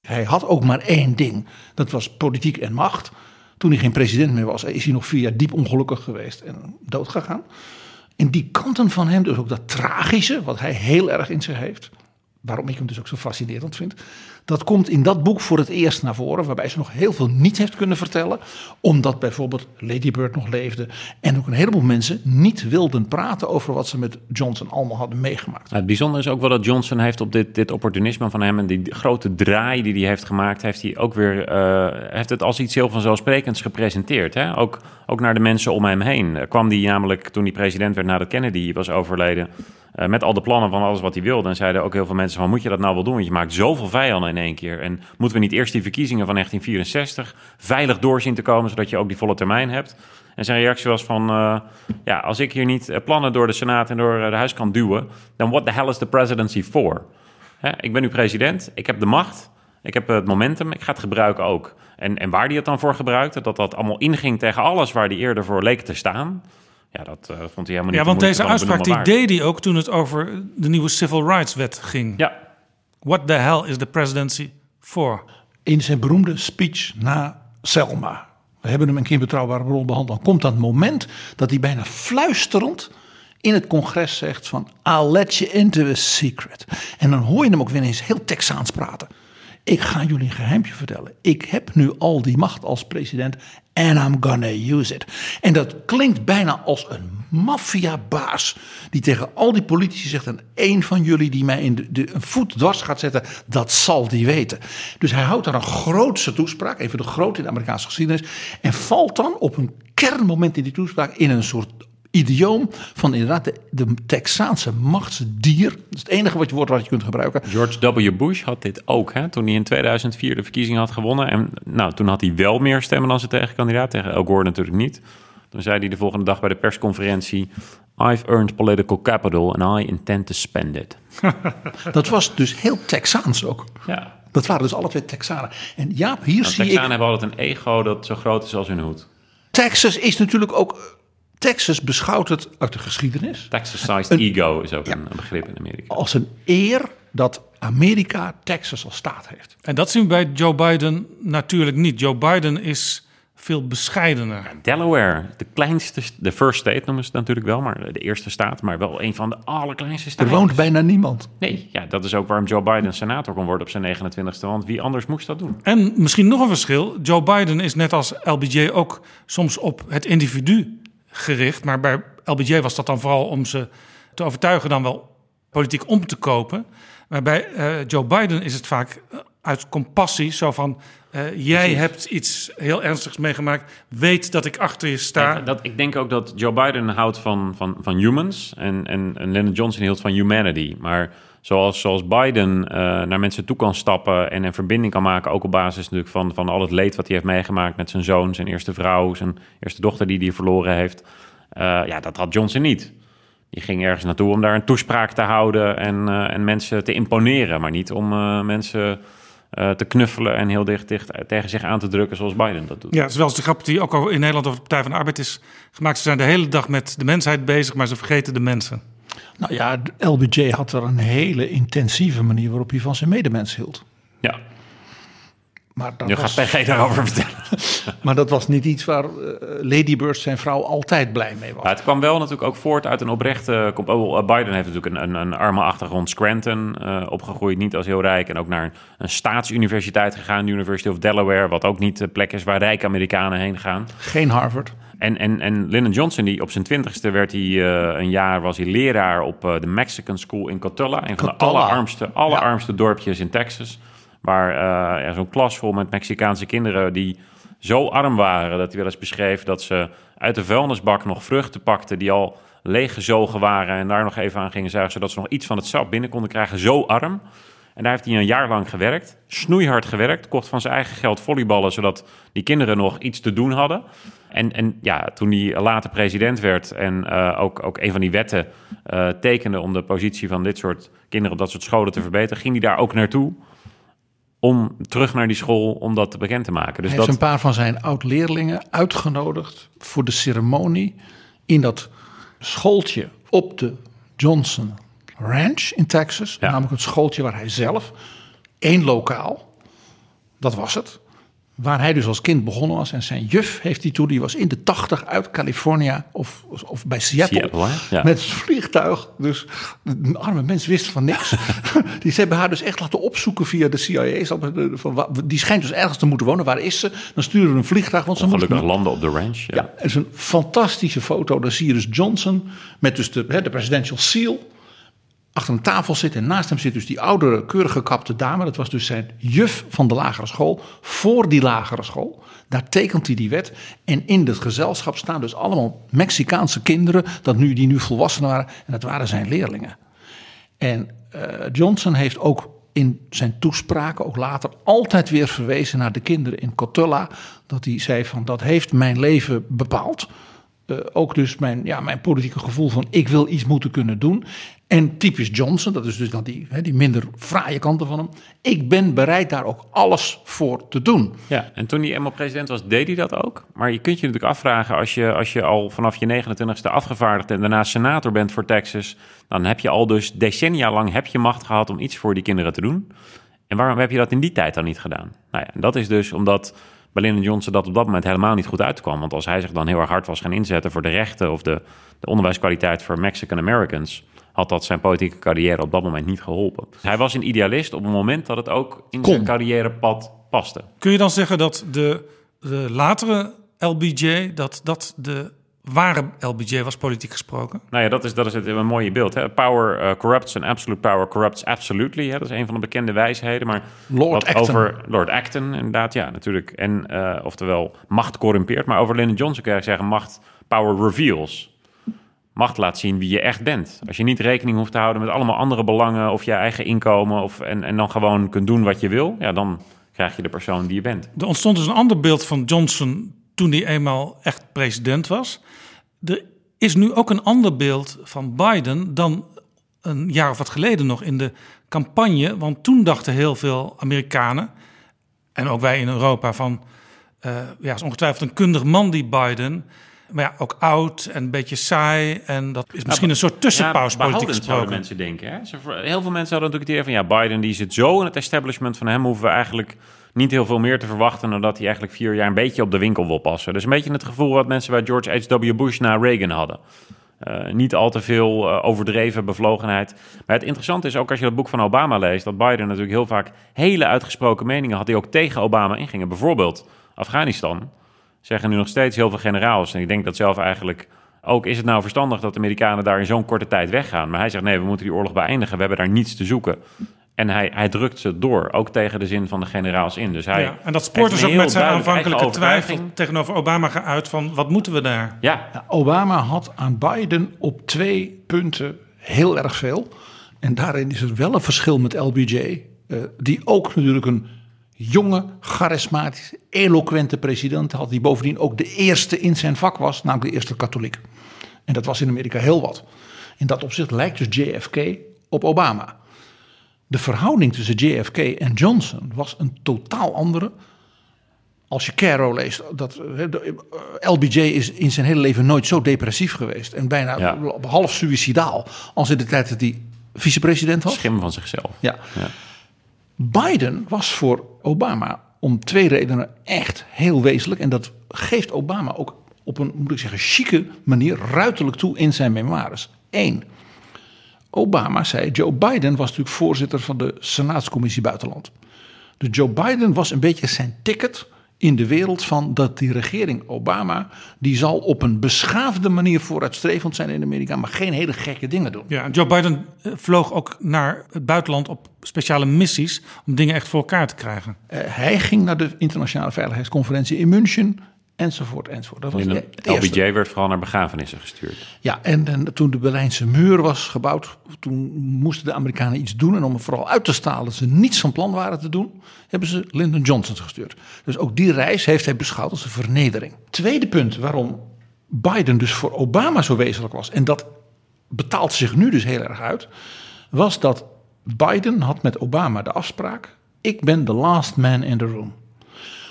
Hij had ook maar één ding. Dat was politiek en macht. Toen hij geen president meer was, is hij nog vier jaar diep ongelukkig geweest en doodgegaan. En die kanten van hem, dus ook dat tragische, wat hij heel erg in zich heeft waarom ik hem dus ook zo fascinerend vind. Dat komt in dat boek voor het eerst naar voren, waarbij ze nog heel veel niet heeft kunnen vertellen. Omdat bijvoorbeeld Lady Bird nog leefde. En ook een heleboel mensen niet wilden praten over wat ze met Johnson allemaal hadden meegemaakt. het bijzondere is ook wel dat Johnson heeft op dit, dit opportunisme van hem en die grote draai die hij heeft gemaakt, heeft hij ook weer uh, heeft het als iets heel vanzelfsprekends gepresenteerd. Hè? Ook, ook naar de mensen om hem heen. kwam die namelijk toen hij president werd nadat Kennedy was overleden uh, met al de plannen van alles wat hij wilde. En zeiden ook heel veel mensen van, moet je dat nou wel doen? Want je maakt zoveel vijanden in één keer. En moeten we niet eerst die verkiezingen van 1964 veilig doorzien te komen... zodat je ook die volle termijn hebt? En zijn reactie was van, uh, ja, als ik hier niet eh, plannen door de Senaat en door de Huis kan duwen... dan what the hell is the presidency for? Ik ben nu president, ik heb de macht... Ik heb het momentum, ik ga het gebruiken ook. En, en waar hij het dan voor gebruikte, dat dat allemaal inging tegen alles waar hij eerder voor leek te staan. Ja, dat uh, vond hij helemaal niet Ja, want deze uitspraak die deed hij ook toen het over de nieuwe Civil Rights Wet ging. Ja. What the hell is the presidency for? In zijn beroemde speech na Selma. We hebben hem een keer betrouwbare bron behandeld. Dan komt dat moment dat hij bijna fluisterend in het congres zegt van I'll let you into a secret. En dan hoor je hem ook weer eens heel Texaans praten. Ik ga jullie een geheimje vertellen. Ik heb nu al die macht als president and I'm gonna use it. En dat klinkt bijna als een maffiabaas die tegen al die politici zegt: en één van jullie die mij in de, een voet dwars gaat zetten, dat zal die weten. Dus hij houdt daar een grootste toespraak, even de grote in de Amerikaanse geschiedenis, en valt dan op een kernmoment in die toespraak in een soort idioom van inderdaad de, de Texaanse machtsdier. Dat is het enige wat je woord wat je kunt gebruiken. George W. Bush had dit ook, hè, toen hij in 2004 de verkiezingen had gewonnen. En nou, toen had hij wel meer stemmen dan zijn tegenkandidaat, tegen Al Gore natuurlijk niet. Toen zei hij de volgende dag bij de persconferentie... I've earned political capital and I intend to spend it. dat was dus heel Texaans ook. Ja. Dat waren dus alle twee Texanen. En ja, hier nou, zie Texanen ik... hebben altijd een ego dat zo groot is als hun hoed. Texas is natuurlijk ook Texas beschouwt het uit de geschiedenis. Texas-sized ego is ook een, begrip in Amerika. Als een eer dat Amerika Texas als staat heeft. En dat zien we bij Joe Biden natuurlijk niet. Joe Biden is veel bescheidener. Delaware, de kleinste, de first state noemen ze het natuurlijk wel, maar de eerste staat, maar wel een van de allerkleinste staten. Er woont bijna niemand. Nee, ja, dat is ook waarom Joe Biden senator kon worden op zijn 29ste, want wie anders moest dat doen? En misschien nog een verschil, Joe Biden is net als LBJ ook soms op het individu gericht. Maar bij LBJ was dat dan vooral om ze te overtuigen dan wel politiek om te kopen. Maar bij uh, Joe Biden is het vaak eh, uit compassie, zo van... Uh, jij hebt iets heel ernstigs meegemaakt, weet dat ik achter je sta. dat, ik denk ook dat Joe Biden houdt van, van, van humans en, en, en Lyndon Johnson hield van humanity. Maar zoals, Biden naar mensen toe kan stappen en een verbinding kan maken... ook op basis natuurlijk van, van al het leed wat hij heeft meegemaakt met zijn zoon... zijn eerste vrouw, zijn eerste dochter die hij verloren heeft... ja, dat had Johnson niet. Die ging ergens naartoe om daar een toespraak te houden en, uh, en mensen te imponeren, maar niet om mensen te knuffelen en heel dicht, dicht tegen zich aan te drukken zoals Biden dat doet. Ja, zoals de grap die ook al in Nederland over de Partij van de Arbeid is gemaakt. Ze zijn de hele dag met de mensheid bezig, maar ze vergeten de mensen. Nou ja, LBJ had er een hele intensieve manier waarop hij van zijn medemens hield. Ja. Maar dat Nu was, gaat PG daarover vertellen. maar dat was niet iets waar eh, Lady Bird zijn vrouw altijd blij mee was. Het kwam wel natuurlijk ook voort uit een oprechte... oh, Biden heeft natuurlijk een, een, een arme achtergrond Scranton eh, opgegroeid. Niet als heel rijk. En ook naar een, een staatsuniversiteit gegaan. De University of Delaware. Wat ook niet de plek is waar rijke Amerikanen heen gaan. Geen Harvard. En, en, en Lyndon Johnson, die op zijn twintigste werd hij eh, een jaar... was hij leraar op eh, de Mexican School in Cotulla. Een van de allerarmste, allerarmste dorpjes in Texas. Waar eh, ja, zo'n klas vol met Mexicaanse kinderen... die zo arm waren dat hij wel eens beschreef... dat ze uit de vuilnisbak nog vruchten pakten... die al leeggezogen waren en daar nog even aan gingen zuigen... zodat ze nog iets van het sap binnen konden krijgen. Zo arm. En daar heeft hij een jaar lang gewerkt. Snoeihard gewerkt. Kocht van zijn eigen geld volleyballen... zodat die kinderen nog iets te doen hadden. En, en ja, toen hij later president werd... en eh, ook, ook een van die wetten eh, tekende... om de positie van dit soort kinderen op dat soort scholen te verbeteren... ging hij daar ook naartoe om terug naar die school om dat bekend te maken. Dus Hij dat, heeft een paar van zijn oud-leerlingen uitgenodigd voor de ceremonie in dat schooltje op de Johnson Ranch in Texas. Namelijk het schooltje waar hij zelf, één lokaal, dat was het. Waar hij dus als kind begonnen was. En zijn juf heeft hij toen, die was in de tachtig uit California of, of bij Seattle. Seattle? Ja. Met het vliegtuig. Dus een arme mens wist van niks. die ze hebben haar dus echt laten opzoeken via de CIA. Van, wa- Die schijnt dus ergens te moeten wonen. Waar is ze? Dan sturen we een vliegtuig. Want ze moet gelukkig landen op de ranch. Ja. ja, het is een fantastische foto. Daar zie je dus Johnson met dus de, hè, de presidential seal achter een tafel zitten. En naast hem zit dus die oudere, keurig gekapte dame. Dat was dus zijn juf van de lagere school. Voor die lagere school. Daar tekent hij die wet. En in het gezelschap staan dus allemaal Mexicaanse kinderen. Dat nu, die nu volwassen waren. En dat waren zijn leerlingen. En eh, Johnson heeft ook in zijn toespraken, ook later, altijd weer verwezen naar de kinderen in Cotulla. Dat hij zei van dat heeft mijn leven bepaald. Eh, ook dus mijn, ja, mijn politieke gevoel van ik wil iets moeten kunnen doen. En typisch Johnson, dat is dus dan die, hè, die minder fraaie kanten van hem. Ik ben bereid daar ook alles voor te doen. Ja, en toen hij eenmaal president was, deed hij dat ook. Maar je kunt je natuurlijk afvragen, als je, als je al vanaf je 29ste afgevaardigd en daarna senator bent voor Texas, dan heb je al dus decennia lang heb je macht gehad om iets voor die kinderen te doen. En waarom heb je dat in die tijd dan niet gedaan? Nou ja, dat is dus omdat Lyndon Johnson dat op dat moment helemaal niet goed uitkwam. Want als hij zich dan heel erg hard was gaan inzetten voor de rechten of de, de onderwijskwaliteit voor Mexican Americans, had dat zijn politieke carrière op dat moment niet geholpen. Hij was een idealist op het moment dat het ook in zijn carrièrepad paste. Kun je dan zeggen dat de, de latere LBJ, dat dat de ware LBJ was, politiek gesproken? Nou ja, dat is, dat is het, een mooie beeld. Hè? Power uh, corrupts and absolute power corrupts absolutely. Hè? Dat is een van de bekende wijsheden. Maar Lord Acton. over Lord Acton, inderdaad, ja, natuurlijk. En uh, oftewel, macht corrumpeert. Maar over Lyndon Johnson kun je zeggen, macht power reveals. Macht laat zien wie je echt bent. Als je niet rekening hoeft te houden met allemaal andere belangen of je eigen inkomen. Of, en, en dan gewoon kunt doen wat je wil, ja, dan krijg je de persoon die je bent. Er ontstond dus een ander beeld van Johnson toen hij eenmaal echt president was. Er is nu ook een ander beeld van Biden dan een jaar of wat geleden nog in de campagne. Want toen dachten heel veel Amerikanen, en ook wij in Europa, van uh, ja, is ongetwijfeld een kundig man die Biden. Maar ja, ook oud en een beetje saai. En dat is misschien ja, een soort tussenpauze ja, politiek zouden gesproken. mensen denken. Hè? Heel veel mensen hadden natuurlijk het idee van... ja, Biden die zit zo in het establishment van hem... hoeven we eigenlijk niet heel veel meer te verwachten... dan dat hij eigenlijk vier jaar een beetje op de winkel wil passen. Dus een beetje het gevoel wat mensen bij George H.W. Bush na Reagan hadden. Uh, niet al te veel uh, overdreven bevlogenheid. Maar het interessante is ook als je het boek van Obama leest... dat Biden natuurlijk heel vaak hele uitgesproken meningen had... die ook tegen Obama ingingen. Bijvoorbeeld Afghanistan zeggen nu nog steeds heel veel generaals. En ik denk dat zelf eigenlijk ook, is het nou verstandig dat de Amerikanen daar in zo'n korte tijd weggaan? Maar hij zegt nee, we moeten die oorlog beëindigen, we hebben daar niets te zoeken. En hij, hij drukt ze door, ook tegen de zin van de generaals in. Dus hij ja, en dat spoort dus ook met zijn aanvankelijke twijfel tegenover Obama uit van wat moeten we daar? Ja. ja. Obama had aan Biden op twee punten heel erg veel. En daarin is er wel een verschil met LBJ, uh, die ook natuurlijk een jonge, charismatische, eloquente president had, die bovendien ook de eerste in zijn vak was, namelijk de eerste katholiek. En dat was in Amerika heel wat. In dat opzicht lijkt dus JFK op Obama. De verhouding tussen JFK en Johnson was een totaal andere. Als je Caro leest, dat LBJ is in zijn hele leven nooit zo depressief geweest en bijna ja. half suicidaal als in de tijd dat hij vicepresident was. Schim van zichzelf. Ja. ja. Biden was voor Obama om twee redenen echt heel wezenlijk. En dat geeft Obama ook op een, moet ik zeggen, chique manier ruiterlijk toe in zijn memoires. Eén, Obama zei, Joe Biden was natuurlijk voorzitter van de Senaatscommissie Buitenland. Dus Joe Biden was een beetje zijn ticket in de wereld van dat die regering Obama, die zal op een beschaafde manier vooruitstrevend zijn in Amerika, maar geen hele gekke dingen doen. Ja, Joe Biden eh, vloog ook naar het buitenland op speciale missies om dingen echt voor elkaar te krijgen. Uh, hij ging naar de internationale veiligheidsconferentie in München enzovoort, enzovoort. Dat was In de, de LBJ werd vooral naar begrafenissen gestuurd. Ja, en, en, toen de Berlijnse muur was gebouwd, toen moesten de Amerikanen iets doen. En om vooral uit te stalen dat ze niets van plan waren te doen, hebben ze Lyndon Johnson gestuurd. Dus ook die reis heeft hij beschouwd als een vernedering. Tweede punt waarom Biden dus voor Obama zo wezenlijk was, en dat betaalt zich nu dus heel erg uit, was dat Biden had met Obama de afspraak: ik ben the last man in the room.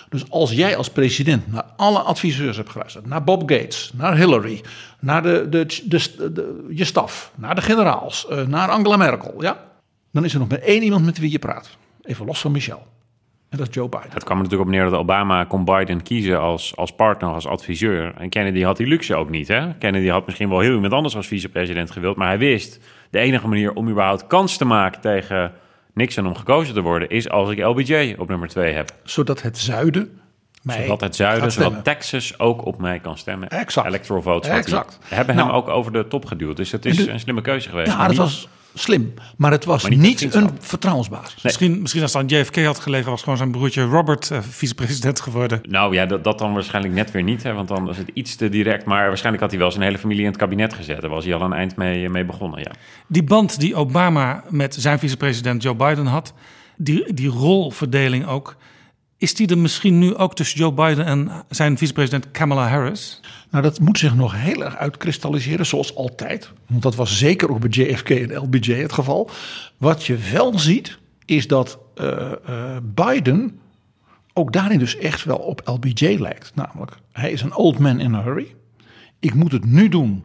Dus als jij als president naar alle adviseurs hebt geluisterd, naar Bob Gates, naar Hillary, naar de, de, de, je staf, naar de generaals, uh, naar Angela Merkel, ja, dan is er nog maar één iemand met wie je praat. Even los van Michel. En dat is Joe Biden. Het kwam er natuurlijk op neer dat Obama kon Biden kiezen als, als partner, als adviseur. En Kennedy had die luxe ook niet. Hè? Kennedy had misschien wel heel iemand anders als vicepresident gewild. Maar hij wist, de enige manier om überhaupt kans te maken tegen Nixon om gekozen te worden, is als ik LBJ op nummer 2 heb. Zodat het zuiden. Mij zodat het zuiden, zodat Texas ook op mij kan stemmen. Exact. Electoral votes. Exact. Hebben nou, hem ook over de top geduwd. Dus het is de, een slimme keuze geweest. Ja, dat niet, was slim. Maar het was maar niet, niet een vertrouwensbasis. Nee. Misschien, misschien als het aan JFK had gelegen, was gewoon zijn broertje Robert uh, vicepresident geworden. Nou ja, dat, dat, dan waarschijnlijk net weer niet. Hè, want dan was het iets te direct. Maar waarschijnlijk had hij wel zijn hele familie in het kabinet gezet. Daar was hij al een eind mee, mee begonnen. Ja. Die band die Obama met zijn vicepresident Joe Biden had die, die rolverdeling ook. Is die er misschien nu ook tussen Joe Biden en zijn vicepresident Kamala Harris? Nou, dat moet zich nog heel erg uitkristalliseren, zoals altijd. Want dat was zeker ook bij JFK en LBJ het geval. Wat je wel ziet, is dat uh, uh, Biden ook daarin dus echt wel op LBJ lijkt. Namelijk, hij is een old man in a hurry. Ik moet het nu doen.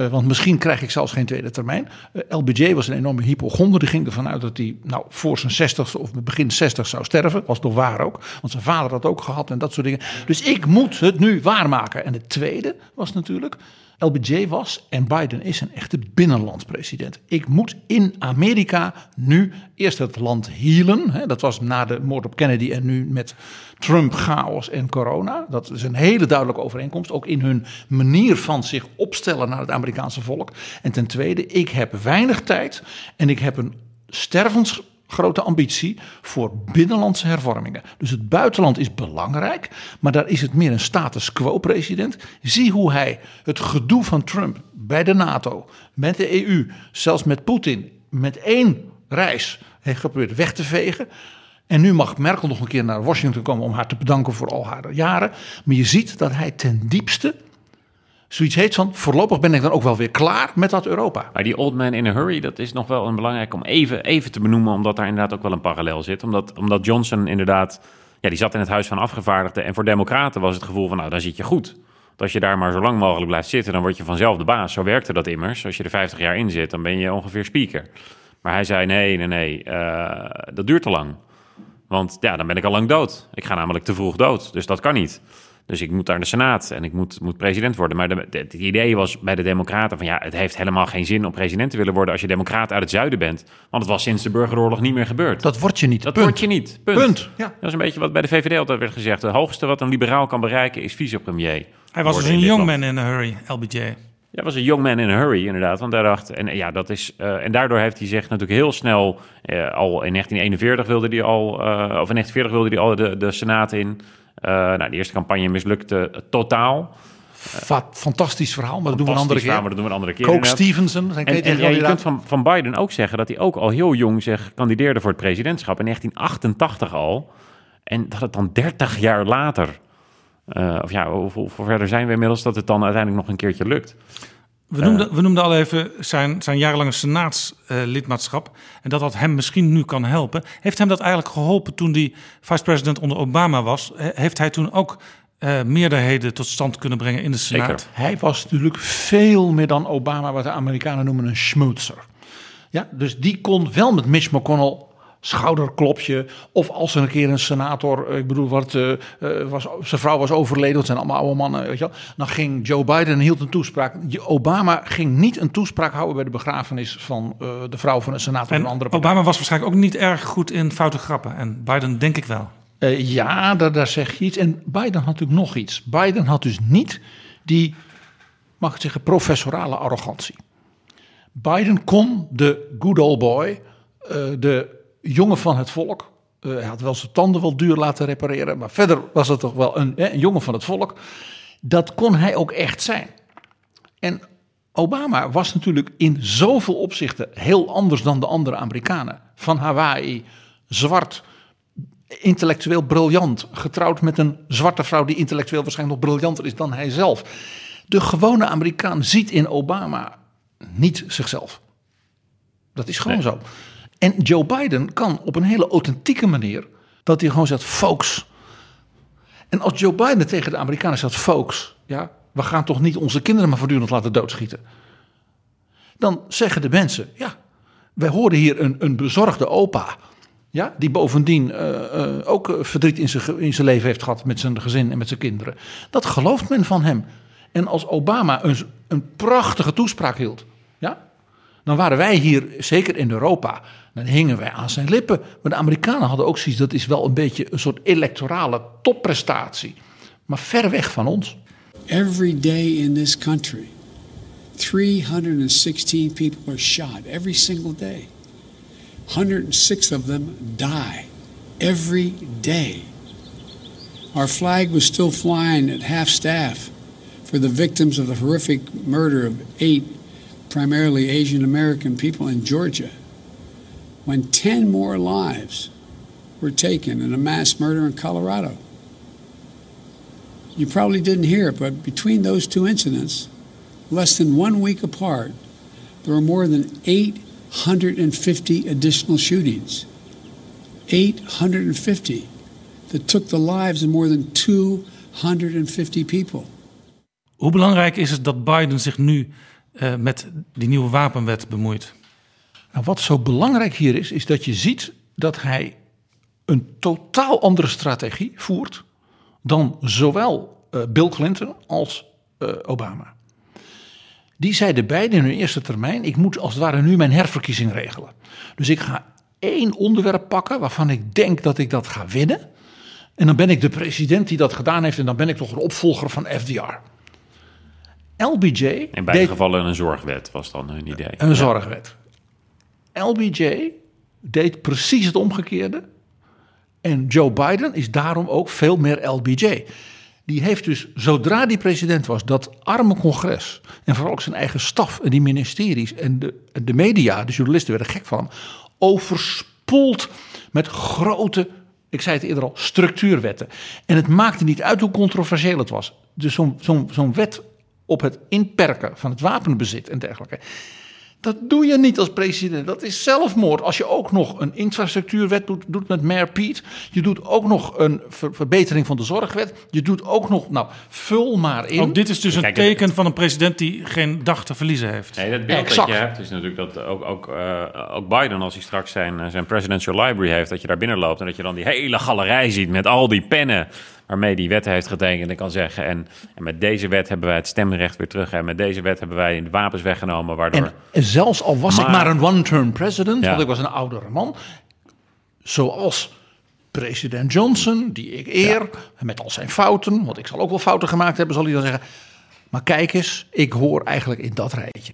Uh, want misschien krijg ik zelfs geen tweede termijn. Uh, LBJ was een enorme hypochonder. Die ging ervan uit dat hij nou, voor zijn 60 of begin 60 zou sterven. Was toch waar ook. Want zijn vader had ook gehad en dat soort dingen. Dus ik moet het nu waarmaken. En het tweede was natuurlijk. LBJ was en Biden is een echte binnenlandspresident. Ik moet in Amerika nu eerst het land healen. Hè, dat was na de moord op Kennedy en nu met Trump, chaos en corona. Dat is een hele duidelijke overeenkomst. Ook in hun manier van zich opstellen naar het Amerikaanse volk. En ten tweede, ik heb weinig tijd en ik heb een stervens grote ambitie voor binnenlandse hervormingen. Dus het buitenland is belangrijk, maar daar is het meer een status quo-president. Zie hoe hij het gedoe van Trump bij de NATO, met de EU, zelfs met Poetin, met één reis heeft geprobeerd weg te vegen. En nu mag Merkel nog een keer naar Washington komen om haar te bedanken voor al haar jaren. Maar je ziet dat hij ten diepste zoiets heet van voorlopig ben ik dan ook wel weer klaar met dat Europa. Maar die old man in a hurry, dat is nog wel een belangrijk om even, even te benoemen, omdat daar inderdaad ook wel een parallel zit. Omdat, omdat Johnson inderdaad, ja, die zat in het huis van afgevaardigden en voor democraten was het gevoel van, nou, daar zit je goed. Als je daar maar zo lang mogelijk blijft zitten, dan word je vanzelf de baas. Zo werkte dat immers. Als je er 50 jaar in zit, dan ben je ongeveer speaker. Maar hij zei, nee, nee, nee, uh, dat duurt te lang. Want ja, dan ben ik al lang dood. Ik ga namelijk te vroeg dood, dus dat kan niet. Dus ik moet naar de Senaat en ik moet, moet president worden. Maar de, de, het idee was bij de Democraten van ja, het heeft helemaal geen zin om president te willen worden als je Democraat uit het zuiden bent. Want het was sinds de burgeroorlog niet meer gebeurd. Dat word je niet. Dat Punt. word je niet. Punt. Punt. Ja. Dat is een beetje wat bij de VVD altijd werd gezegd. Het hoogste wat een liberaal kan bereiken is vicepremier. Hij was dus een young man in a hurry, LBJ. Ja, was een young man in a hurry, inderdaad. Want hij dacht, en, ja, dat is, uh, en daardoor heeft hij zich natuurlijk heel snel, uh, al in 1941 wilde hij al, uh, of in 1940 wilde hij al de, de Senaat in. Uh, nou, de eerste campagne mislukte totaal. Fa fantastisch verhaal, maar dat doen we een andere keer. Maar dat doen we een andere keer. Coke Stevenson, zijn en, en ja, je kunt van, van Biden ook zeggen dat hij ook al heel jong zich kandideerde voor het presidentschap. In 1988 al. En dat het dan 30 jaar later... Uh, of ja, hoe verder zijn we inmiddels dat het dan uiteindelijk nog een keertje lukt? We noemden, uh, we noemden al even zijn, zijn jarenlange senaatslidmaatschap. Uh, en dat dat hem misschien nu kan helpen. Heeft hem dat eigenlijk geholpen toen hij vice-president onder Obama was? He, heeft hij toen ook uh, meerderheden tot stand kunnen brengen in de Senaat? Zeker. Hij was natuurlijk veel meer dan Obama, wat de Amerikanen noemen een schmootser. Ja, dus die kon wel met Mitch McConnell schouderklopje. Of als er een keer een senator, eh, ik bedoel, wat, uh, was, zijn vrouw was overleden, dat zijn allemaal oude mannen, weet je wel. Dan ging Joe Biden en hield een toespraak. Obama ging niet een toespraak houden bij de begrafenis van uh, de vrouw van een senator en een andere partij. Obama was waarschijnlijk ook niet erg goed in foute grappen. En Biden denk ik wel. ja, daar, daar zeg je iets. En Biden had natuurlijk nog iets. Biden had dus niet die, mag ik zeggen, professorale arrogantie. Biden kon de good old boy, de jongen van het volk. Uh, hij had wel zijn tanden wel duur laten repareren, maar verder was het toch wel een, een jongen van het volk. Dat kon hij ook echt zijn. En Obama was natuurlijk in zoveel opzichten heel anders dan de andere Amerikanen. Van Hawaii, zwart, intellectueel briljant, getrouwd met een zwarte vrouw die intellectueel waarschijnlijk nog briljanter is dan hij zelf. De gewone Amerikaan ziet in Obama niet zichzelf. Dat is gewoon zo. En Joe Biden kan op een hele authentieke manier dat hij gewoon zegt, folks. En als Joe Biden tegen de Amerikanen zegt, folks, ja, we gaan toch niet onze kinderen maar voortdurend laten doodschieten. Dan zeggen de mensen, ja, wij horen hier een, een bezorgde opa. Ja, die bovendien uh, uh, ook verdriet in zijn, in zijn leven heeft gehad met zijn gezin en met zijn kinderen. Dat gelooft men van hem. En als Obama een, een prachtige toespraak hield, ja, dan waren wij hier, zeker in Europa, dan hingen wij aan zijn lippen. Maar de Amerikanen hadden ook zoiets, dat is wel een beetje een soort electorale topprestatie. Maar ver weg van ons. Every day in this country, 316 people are shot every single day. 106 of them die every day. Our flag was still flying at half staff for the victims of the horrific murder of eight primarily Asian American people in Georgia when 10 more lives were taken in a mass murder in Colorado. You probably didn't hear it, but between those two incidents, less than one week apart, there were more than 850 additional shootings. 850 that took the lives of more than 250 people. Hoe belangrijk is het dat Biden zich nu uh, met die nieuwe wapenwet bemoeit? Nou, wat zo belangrijk hier is, is dat je ziet dat hij een totaal andere strategie voert dan zowel uh, Bill Clinton als uh, Obama. Die zeiden beide in hun eerste termijn: ik moet als het ware nu mijn herverkiezing regelen. Dus ik ga één onderwerp pakken waarvan ik denk dat ik dat ga winnen. En dan ben ik de president die dat gedaan heeft en dan ben ik toch een opvolger van FDR. LBJ. In beide gevallen een zorgwet was dan hun idee. Een zorgwet. LBJ deed precies het omgekeerde. En Joe Biden is daarom ook veel meer LBJ. Die heeft dus, zodra die president was, dat arme congres. en vooral ook zijn eigen staf en die ministeries. en de, de media, de journalisten werden gek van overspoeld met grote, ik zei het eerder al, structuurwetten. En het maakte niet uit hoe controversieel het was. Dus zo'n zo'n zo'n wet op het inperken van het wapenbezit en dergelijke. Dat doe je niet als president. Dat is zelfmoord. Als je ook nog een infrastructuurwet doet, doet met Mayor Piet. Je doet ook nog een verbetering van de zorgwet. Je doet ook nog, nou, vul maar in. Ook dit is dus een teken van een president die geen dag te verliezen heeft. Nee, dat beeld exact. dat je hebt is natuurlijk dat ook, ook, uh, ook Biden, als hij straks zijn, eh, zijn presidential library heeft, dat je daar binnen loopt en dat je dan die hele galerij ziet met al die pennen waarmee die wetten heeft getekend en kan zeggen. En, en met deze wet hebben wij het stemrecht weer terug. En met deze wet hebben wij de wapens weggenomen. Waardoor... En zelfs al was ik maar een one-term president, want ik was een oudere man. Zoals president Johnson, die ik eer, met al zijn fouten. Want ik zal ook wel fouten gemaakt hebben, zal hij dan zeggen. Maar kijk eens, ik hoor eigenlijk in dat rijtje.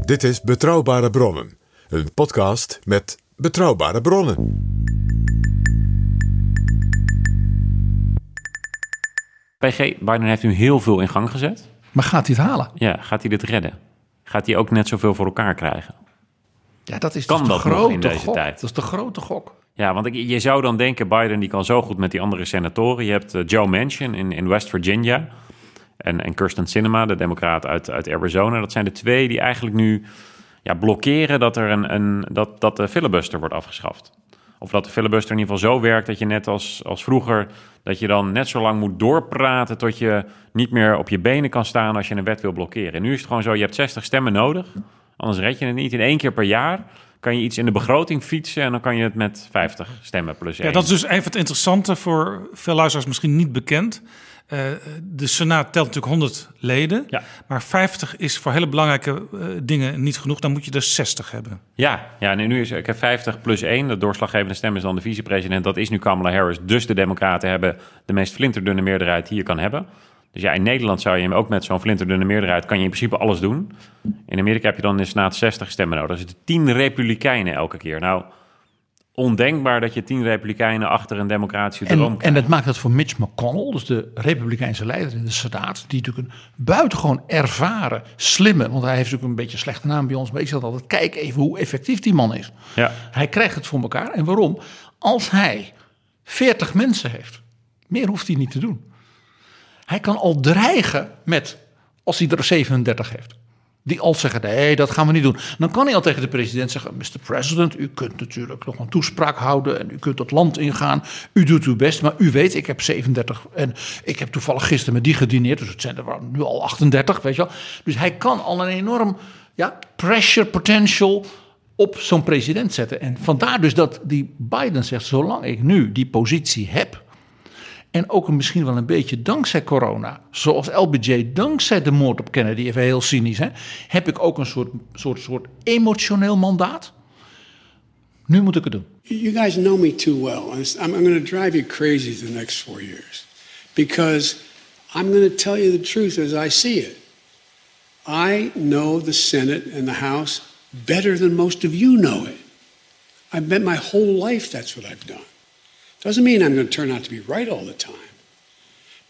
Dit is Betrouwbare Bronnen, een podcast met betrouwbare bronnen. PG, Biden heeft nu heel veel in gang gezet. Maar gaat hij het halen? Ja, gaat hij dit redden? Gaat hij ook net zoveel voor elkaar krijgen? Ja, dat is kan dus de dat grote in deze gok. tijd. Dat is de grote gok. Ja, want ik, je zou dan denken, Biden die kan zo goed met die andere senatoren. Je hebt uh, Joe Manchin in, in West Virginia en, en Kirsten Sinema, de democraat uit, uit Arizona. Dat zijn de twee die eigenlijk nu ja, blokkeren dat, er een, een, dat, dat de filibuster wordt afgeschaft. Of dat de filibuster in ieder geval zo werkt dat je net als, als vroeger... dat je dan net zo lang moet doorpraten tot je niet meer op je benen kan staan... als je een wet wil blokkeren. En nu is het gewoon zo, je hebt 60 stemmen nodig Anders red je het niet. In één keer per jaar kan je iets in de begroting fietsen... en dan kan je het met 50 stemmen plus één. Ja, dat is dus even het interessante voor veel luisteraars misschien niet bekend. Uh, de Senaat telt natuurlijk 100 leden, Ja. maar 50 is voor hele belangrijke eh, dingen niet genoeg. Dan moet je er 60 hebben. Ja, ja en nu is ik heb 50 plus 1. De doorslaggevende stem is dan de vicepresident. Dat is nu Kamala Harris. Dus de Democraten hebben de meest flinterdunne meerderheid die je kan hebben. Dus ja, in Nederland zou je ook met zo'n flinterdunne meerderheid... kan je in principe alles doen. In Amerika heb je dan in de Senaat 60 stemmen nodig. Is 10 republikeinen elke keer. Nou, ondenkbaar dat je 10 republikeinen achter een democratische droom En, en dat maakt het voor Mitch McConnell, dus de Republikeinse leider in de Senaat, die natuurlijk een buitengewoon ervaren, slimme, want hij heeft natuurlijk een beetje een slechte naam bij ons, maar ik zeg altijd: kijk even hoe effectief die man is. Ja. Hij krijgt het voor elkaar. En waarom? Als hij 40 mensen heeft, meer hoeft hij niet te doen. Hij kan al dreigen met, als hij er 37 heeft. Die al zeggen, nee, dat gaan we niet doen. Dan kan hij al tegen de president zeggen, Mr. President, u kunt natuurlijk nog een toespraak houden en u kunt het land ingaan. U doet uw best, maar u weet, ik heb 37 en ik heb toevallig gisteren met die gedineerd, dus het zijn er nu al 38, weet je wel. Dus hij kan al een enorm ja, pressure potential op zo'n president zetten. En vandaar dus dat die Biden zegt, zolang ik nu die positie heb, en ook misschien wel een beetje dankzij corona, zoals LBJ dankzij de moord op Kennedy, even heel cynisch, hè, heb ik ook een soort, soort, soort emotioneel mandaat. Nu moet ik het doen. You guys know me too well. I'm, I'm going to drive you crazy the next four years because I'm going to tell you the truth as I see it. I know the Senate and the House better than most of you know it. I've bet my whole life that's what I've done. Doesn't mean I'm going to turn out to be right all the time,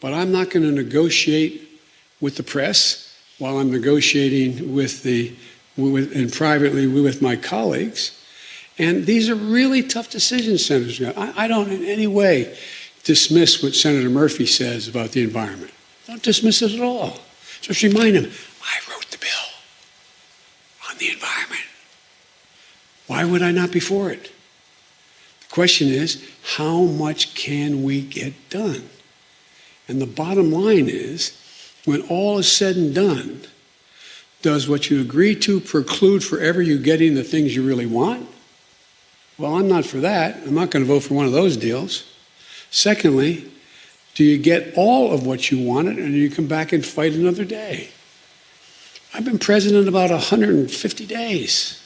but I'm not going to negotiate with the press while I'm negotiating with the with, and privately with my colleagues. And these are really tough decisions, Senator. I, I don't in any way dismiss what Senator Murphy says about the environment. Don't dismiss it at all. Just remind him, I wrote the bill on the environment. Why would I not be for it? Question is, how much can we get done? And the bottom line is, when all is said and done, does what you agree to preclude forever you getting the things you really want? Well, I'm not for that. I'm not going to vote for one of those deals. Secondly, do you get all of what you wanted and you come back and fight another day? I've been president about 150 days.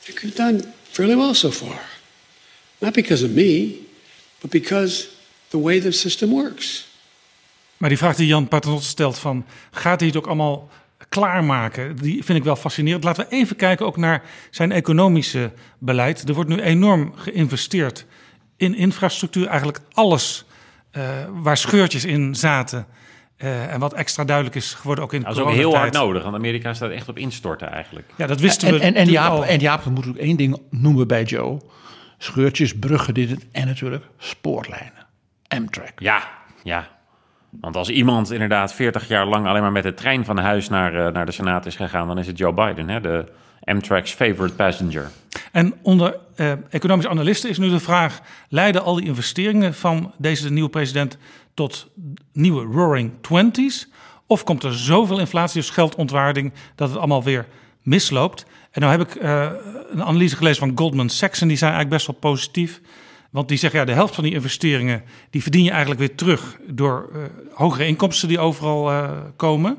I think we've done fairly well so far. Not because of me, but because the way the system works. Maar die vraag die Jan Paternotte stelt van, gaat hij het ook allemaal klaarmaken? Die vind ik wel fascinerend. Laten we even kijken ook naar zijn economische beleid. Er wordt nu enorm geïnvesteerd in infrastructuur. Eigenlijk alles uh, waar scheurtjes in zaten. Uh, en wat extra duidelijk is geworden ook in de Dat is ook heel hard nodig, want Amerika staat echt op instorten eigenlijk. Ja, dat wisten en, we En, en, Jaap, al. en Jaap, we moeten ook één ding noemen bij Joe. Scheurtjes, bruggen, dit het, en natuurlijk spoorlijnen. Amtrak. Ja, ja. Want als iemand inderdaad 40 jaar lang alleen maar met de trein van huis naar, uh, naar de Senaat is gegaan, dan is het Joe Biden, hè? de Amtrak's favorite passenger. En onder uh, economische analisten is nu de vraag: leiden al die investeringen van deze nieuwe president tot nieuwe roaring twenties? Of komt er zoveel inflatie, dus geldontwaarding, dat het allemaal weer misloopt? En nou heb ik uh, een analyse gelezen van Goldman Sachs en die zijn eigenlijk best wel positief. Want die zeggen, ja, de helft van die investeringen... die verdien je eigenlijk weer terug door uh, hogere inkomsten die overal uh, komen.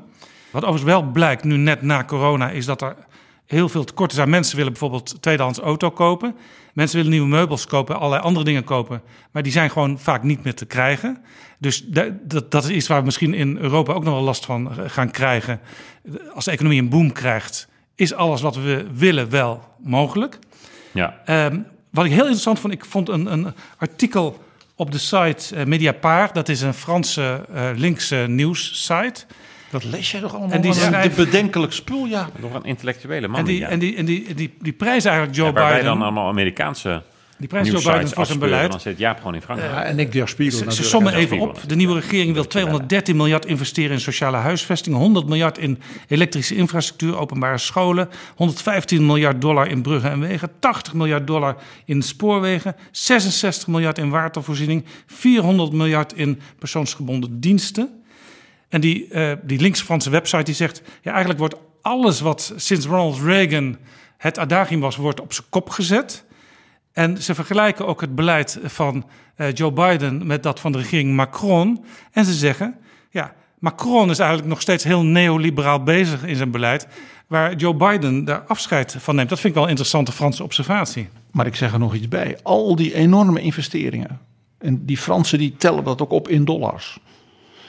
Wat overigens wel blijkt nu net na corona... is dat er heel veel tekorten zijn. Mensen willen bijvoorbeeld tweedehands auto kopen. Mensen willen nieuwe meubels kopen, allerlei andere dingen kopen. Maar die zijn gewoon vaak niet meer te krijgen. Dus dat, dat is iets waar we misschien in Europa ook nog wel last van gaan krijgen. Als de economie een boom krijgt, is alles wat we willen wel mogelijk. Ja. Um, wat ik heel interessant vond, ik vond een, een artikel op de site uh, Mediapart. Dat is een Franse uh, linkse nieuwssite. Dat lees jij toch allemaal? En die schrijft- bedenkelijk spul, ja. Nog een intellectuele man. En die, ja. en die, en die, die, die prijs eigenlijk Joe Ja, waar wij Biden. dan allemaal Amerikaanse Die prijs Joe Biden voor zijn beleid. Dan zit Jaap gewoon in Frankrijk. Ja, en ik Der Spiegel Ze, sommen even op. De nieuwe regering wil 213 miljard investeren in sociale huisvesting, 100 miljard in elektrische infrastructuur, openbare scholen, 115 miljard dollar in bruggen en wegen, 80 miljard dollar in spoorwegen, 66 miljard in watervoorziening, 400 miljard in persoonsgebonden diensten. En die, eh, die linkse Franse website die zegt, ja, eigenlijk wordt alles wat sinds Ronald Reagan het adagium was, wordt op zijn kop gezet. En ze vergelijken ook het beleid van uh, Joe Biden met dat van de regering Macron. En ze zeggen, ja, Macron is eigenlijk nog steeds heel neoliberaal bezig in zijn beleid, waar Joe Biden daar afscheid van neemt. Dat vind ik wel een interessante Franse observatie. Maar ik zeg er nog iets bij. Al die enorme investeringen, en die Fransen die tellen dat ook op in dollars.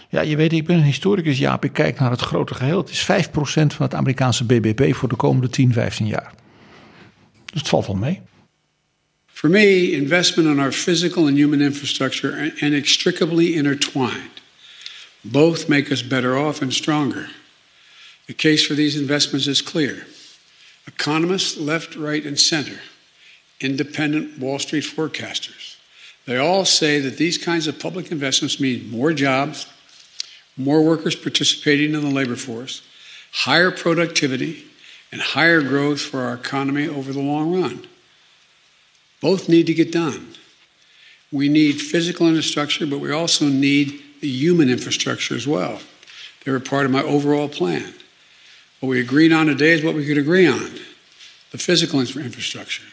Ja, je weet, ik ben een historicus, Jaap. Ik kijk naar het grote geheel. Het is 5% van het Amerikaanse BBP voor de komende 10, 15 jaar. Dus het valt wel mee. For me, investment in our physical and human infrastructure are inextricably intertwined. Both make us better off and stronger. The case for these investments is clear. Economists, left, right, and center, independent Wall Street forecasters, they all say that these kinds of public investments mean more jobs, more workers participating in the labor force, higher productivity, and higher growth for our economy over the long run. Both need to get done. We need physical infrastructure, but we also need the human infrastructure as well. They're a part of my overall plan. What we agreed on today is what we could agree on the physical infrastructure.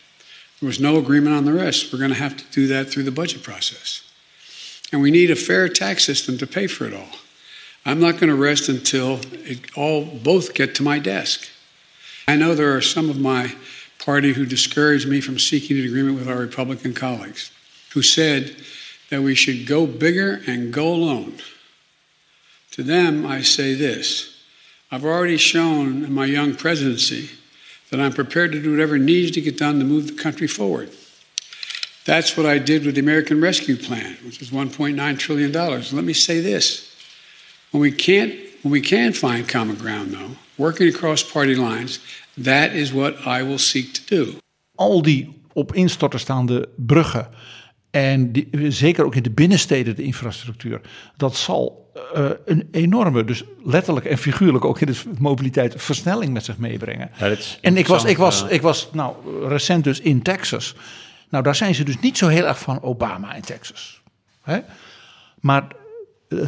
There was no agreement on the rest. We're going to have to do that through the budget process. And we need a fair tax system to pay for it all. I'm not going to rest until it all both get to my desk. I know there are some of my party who discouraged me from seeking an agreement with our Republican colleagues, who said that we should go bigger and go alone. To them, I say this I've already shown in my young presidency that I'm prepared to do whatever needs to get done to move the country forward. That's what I did with the American Rescue Plan, which is $1.9 trillion. Let me say this when we can't, when we can find common ground, though, working across party lines, that is what I will seek to do. Al die op instorten staande bruggen en die, zeker ook in de binnensteden de infrastructuur, dat zal uh, een enorme, dus letterlijk en figuurlijk ook in de mobiliteit, versnelling met zich meebrengen. Ja, en ik was, ik, was, ik was nou recent dus in Texas. Nou, daar zijn ze dus niet zo heel erg van Obama in Texas. Hè? Maar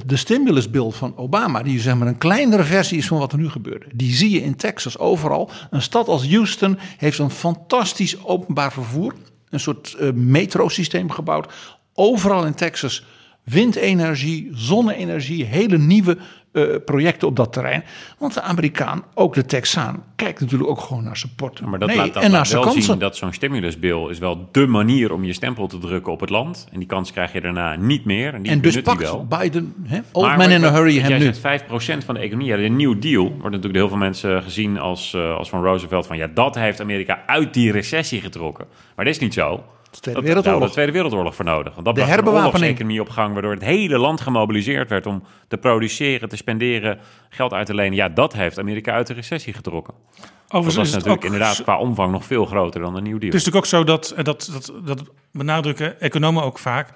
de stimulusbill van Obama, die zeg maar een kleinere versie is van wat er nu gebeurde. Die zie je in Texas overal. Een stad als Houston heeft een fantastisch openbaar vervoer. Een soort uh, metrosysteem gebouwd. Overal in Texas windenergie, zonne-energie, hele nieuwe uh, projecten op dat terrein. Want de Amerikaan, ook de Texaan, kijkt natuurlijk ook gewoon naar zijn portemonnee maar dat laat, dat en naar wel kansen. zien dat zo'n stimulusbill is wel dé manier om je stempel te drukken op het land. En die kans krijg je daarna niet meer. En, die en dus pakt wel. Biden, he, old maar, man in a hurry, hem nu. Zegt 5% van de economie, ja, de New Deal, wordt natuurlijk door heel veel mensen gezien als, uh, als van Roosevelt. Van ja, dat heeft Amerika uit die recessie getrokken. Maar dat is niet zo. De Tweede Wereldoorlog. Daar de Tweede Wereldoorlog voor nodig. Want dat de bracht een economie op gang, waardoor het hele land gemobiliseerd werd om te produceren, te spenderen, geld uit te lenen. Ja, dat heeft Amerika uit de recessie getrokken. Overigens dat was natuurlijk inderdaad qua omvang nog veel groter dan de New Deal. Het is natuurlijk ook zo dat, dat, dat, dat benadrukken economen ook vaak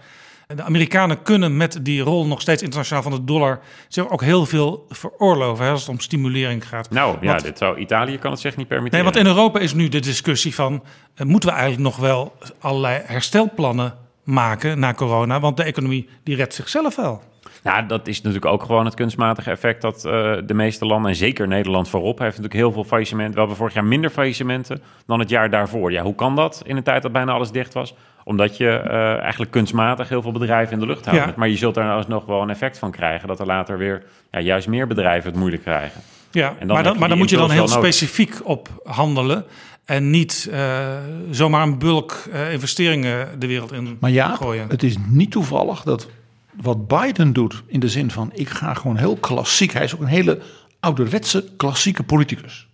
de Amerikanen kunnen met die rol nog steeds internationaal van de dollar zich ook heel veel veroorloven hè, als het om stimulering gaat. Nou ja, dit zou, Italië kan het zich niet permitteren. Nee, want in Europa is nu de discussie van uh, moeten we eigenlijk nog wel allerlei herstelplannen maken na corona, want de economie die redt zichzelf wel. Ja, dat is natuurlijk ook gewoon het kunstmatige effect dat uh, de meeste landen, en zeker Nederland voorop, heeft natuurlijk heel veel faillissementen. We hebben vorig jaar minder faillissementen dan het jaar daarvoor. Ja, hoe kan dat in een tijd dat bijna alles dicht was? Omdat je uh, eigenlijk kunstmatig heel veel bedrijven in de lucht houdt. Maar je zult daar nog wel een effect van krijgen dat er later weer ja, juist meer bedrijven het moeilijk krijgen. Ja, dan maar, dan, maar dan moet je dan heel specifiek op handelen. En niet uh, zomaar een bulk uh, investeringen de wereld in maar ja, gooien. Het is niet toevallig dat wat Biden doet in de zin van ik ga gewoon heel klassiek. Hij is ook een hele ouderwetse klassieke politicus.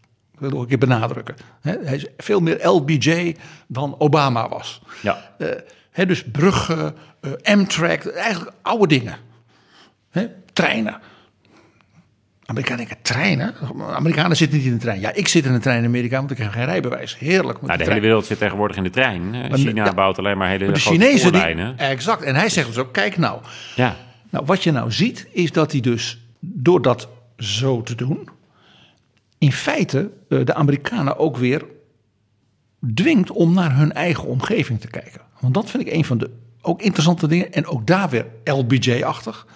Wil ik een keer benadrukken. Hij is veel meer LBJ dan Obama was. Ja. Uh, dus bruggen, uh, Amtrak, eigenlijk oude dingen. treinen. Amerikanen denken, treinen? Amerikanen zitten niet in de trein. Ja, ik zit in de trein in Amerika, want ik heb geen rijbewijs. Heerlijk. Nou, de, hele wereld zit tegenwoordig in de trein. China bouwt alleen maar hele maar de Chinezen Die, exact. En hij zegt dus ook, kijk nou. Ja. Nou, wat je nou ziet, is dat hij dus door dat zo te doen... in feite eh, de Amerikanen ook weer dwingt om naar hun eigen omgeving te kijken. Want dat vind ik een van de ook interessante dingen. En ook daar weer LBJ-achtig.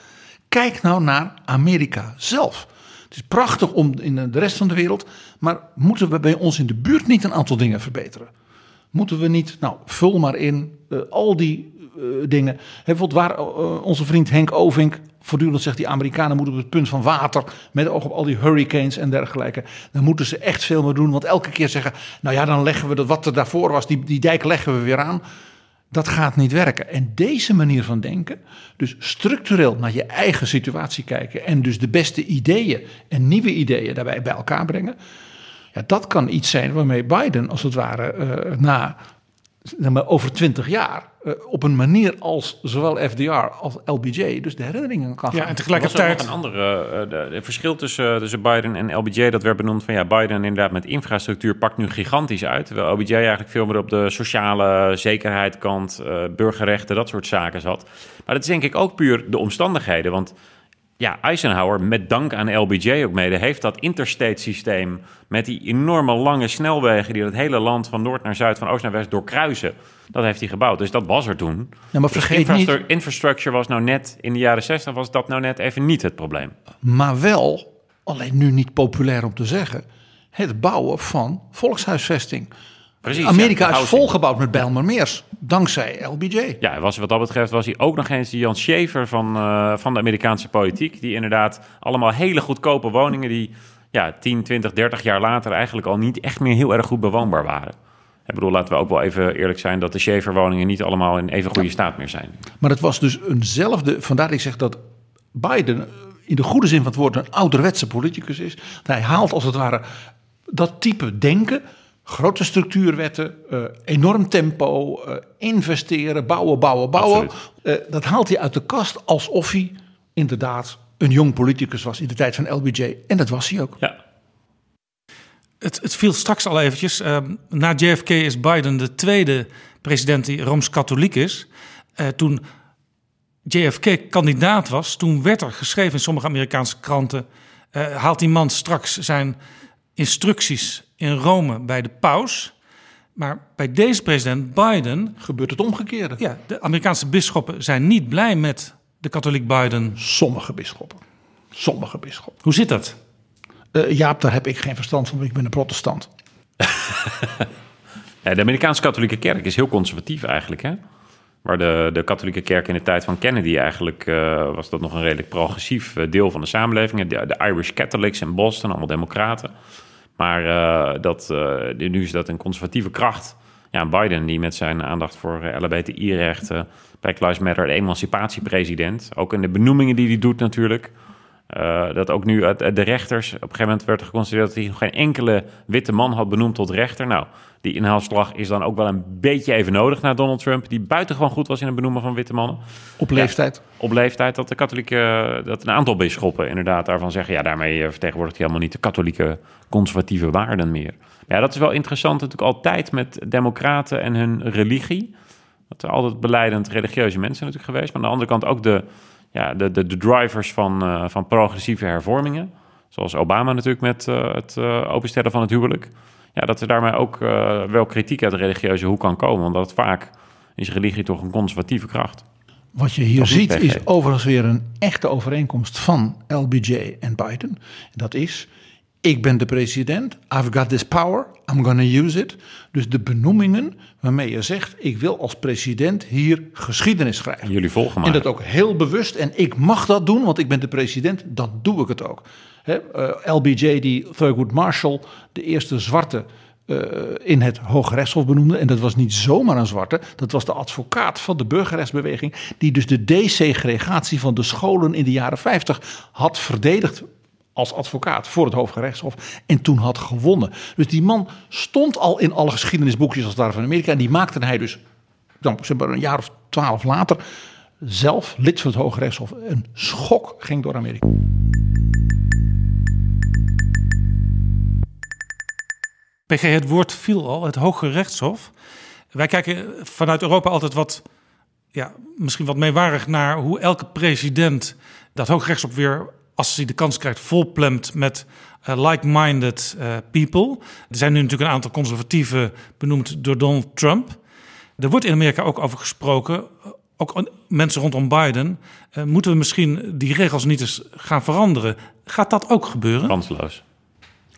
Kijk nou naar Amerika zelf. Het is prachtig om in de rest van de wereld, maar moeten we bij ons in de buurt niet een aantal dingen verbeteren? Moeten we niet, nou, vul maar in uh, al die uh, dingen. Bijvoorbeeld waar uh, onze vriend Henk Ovink voortdurend zegt: die Amerikanen moeten op het punt van water. met oog op al die hurricanes en dergelijke. Dan moeten ze echt veel meer doen. Want elke keer zeggen: nou ja, dan leggen we dat wat er daarvoor was, die, die dijk leggen we weer aan. Dat gaat niet werken. En deze manier van denken, dus structureel naar je eigen situatie kijken en dus de beste ideeën en nieuwe ideeën daarbij bij elkaar brengen, ja, dat kan iets zijn waarmee Biden als het ware uh, na over twintig jaar uh, op een manier als zowel FDR als LBJ dus de herinneringen kan gaan. Ja, en tegelijkertijd... een andere uh, de, verschil tussen, tussen Biden en LBJ, dat werd benoemd van ja, Biden inderdaad met infrastructuur pakt nu gigantisch uit, terwijl LBJ eigenlijk veel meer op de sociale zekerheidskant, uh, burgerrechten, dat soort zaken zat. Maar dat is denk ik ook puur de omstandigheden, want ja, Eisenhower, met dank aan LBJ ook mede, heeft dat interstate systeem met die enorme lange snelwegen die het hele land van noord naar zuid, van oost naar west doorkruisen. Dat heeft hij gebouwd. Dus dat was er toen. Ja, maar vergeet dus niet... Infrastructure was nou net, in de jaren 60 was dat nou net even niet het probleem. Maar wel, alleen nu niet populair om te zeggen, het bouwen van volkshuisvesting. Precies, Amerika is volgebouwd met Bijlmermeers, dankzij LBJ. Ja, was, wat dat betreft was hij ook nog eens die Jan Schaefer van, uh, van de Amerikaanse politiek. Die inderdaad allemaal hele goedkope woningen die ja, 10, 20, 30 jaar later eigenlijk al niet echt meer heel erg goed bewoonbaar waren. Ik bedoel, laten we ook wel even eerlijk zijn dat de Schaefer-woningen niet allemaal in even goede staat meer zijn. Maar het was dus eenzelfde, vandaar dat ik zeg dat Biden in de goede zin van het woord een ouderwetse politicus is. Hij haalt als het ware dat type denken grote structuurwetten, uh, enorm tempo, uh, investeren, bouwen, bouwen, bouwen. Uh, dat haalt hij uit de kast alsof hij inderdaad een jong politicus was in de tijd van LBJ. En dat was hij ook. Ja. Het, het viel straks al eventjes. Ehm, na JFK is Biden de tweede president die Rooms-Katholiek is. toen JFK kandidaat was, toen werd er geschreven in sommige Amerikaanse kranten... haalt die man straks zijn instructies in Rome bij de paus. Maar bij deze president Biden. gebeurt het omgekeerde. Ja, de Amerikaanse bisschoppen zijn niet blij met de katholiek Biden. Sommige bisschoppen. Sommige bisschoppen. Hoe zit dat? Uh, Jaap, daar heb ik geen verstand van, ik ben een protestant. ja, de Amerikaanse katholieke kerk is heel conservatief eigenlijk, hè? Waar de, de katholieke kerk in de tijd van Kennedy eigenlijk uh, was dat nog een redelijk progressief eh, deel van de samenleving. De, de Irish Catholics in Boston, allemaal democraten. Maar uh, dat, nu is dat een conservatieve kracht. Ja, Biden, die met zijn aandacht voor LHBTI-rechten, Black Lives Matter, de emancipatiepresident. Ook in de benoemingen die hij doet natuurlijk. Dat ook nu de rechters, op een gegeven moment werd geconstateerd dat hij nog geen enkele witte man had benoemd tot rechter. Nou, die inhaalslag is dan ook wel een beetje even nodig naar Donald Trump, die buitengewoon goed was in het benoemen van witte mannen. Op leeftijd? op leeftijd dat de katholieke, dat een aantal bisschoppen inderdaad daarvan zeggen, ja, daarmee vertegenwoordigt hij helemaal niet de katholieke conservatieve waarden meer. Ja, dat is wel interessant natuurlijk altijd met democraten en hun religie. Dat er altijd beleidend religieuze mensen natuurlijk geweest, maar aan de andere kant ook de ja, de, de, de drivers van, uh, van progressieve hervormingen. Zoals Obama natuurlijk met uh, het uh, openstellen van het huwelijk. Ja, dat er daarmee ook wel kritiek uit de religieuze hoek kan komen. Omdat vaak is religie toch een conservatieve kracht. Wat je hier ziet is overigens weer een echte overeenkomst van LBJ en Biden. Dat is ik ben de president, I've got this power, I'm gonna use it. Dus de benoemingen waarmee je zegt, ik wil als president hier geschiedenis schrijven. En jullie volgen maar. En dat ook heel bewust. En ik mag dat doen, want ik ben de president, dan doe ik het ook. Eh, LBJ, die Thurgood Marshall, de eerste zwarte uh, in het Hoge Rechtshof benoemde. En dat was niet zomaar een zwarte, dat was de advocaat van de burgerrechtsbeweging, die dus de desegregatie van de scholen in de jaren 50 had verdedigd als advocaat voor het Hooggerechtshof en toen had gewonnen. Dus die man stond al in alle geschiedenisboekjes als daar van Amerika en die maakte hij dus dan, een jaar of twaalf later zelf lid van het Hooggerechtshof. Een schok ging door Amerika. PG, het woord viel al, het Hoge Rechtshof. Wij kijken vanuit Europa altijd wat, ja, misschien wat meewarig naar hoe elke president dat Hoge Rechtshof weer als hij de kans krijgt, volplemt met uh, like-minded uh, people. Er zijn nu natuurlijk een aantal conservatieven benoemd door Donald Trump. Er wordt in Amerika ook over gesproken ook mensen rondom Biden, moeten we misschien die regels niet eens gaan veranderen. Gaat dat ook gebeuren? Kansloos.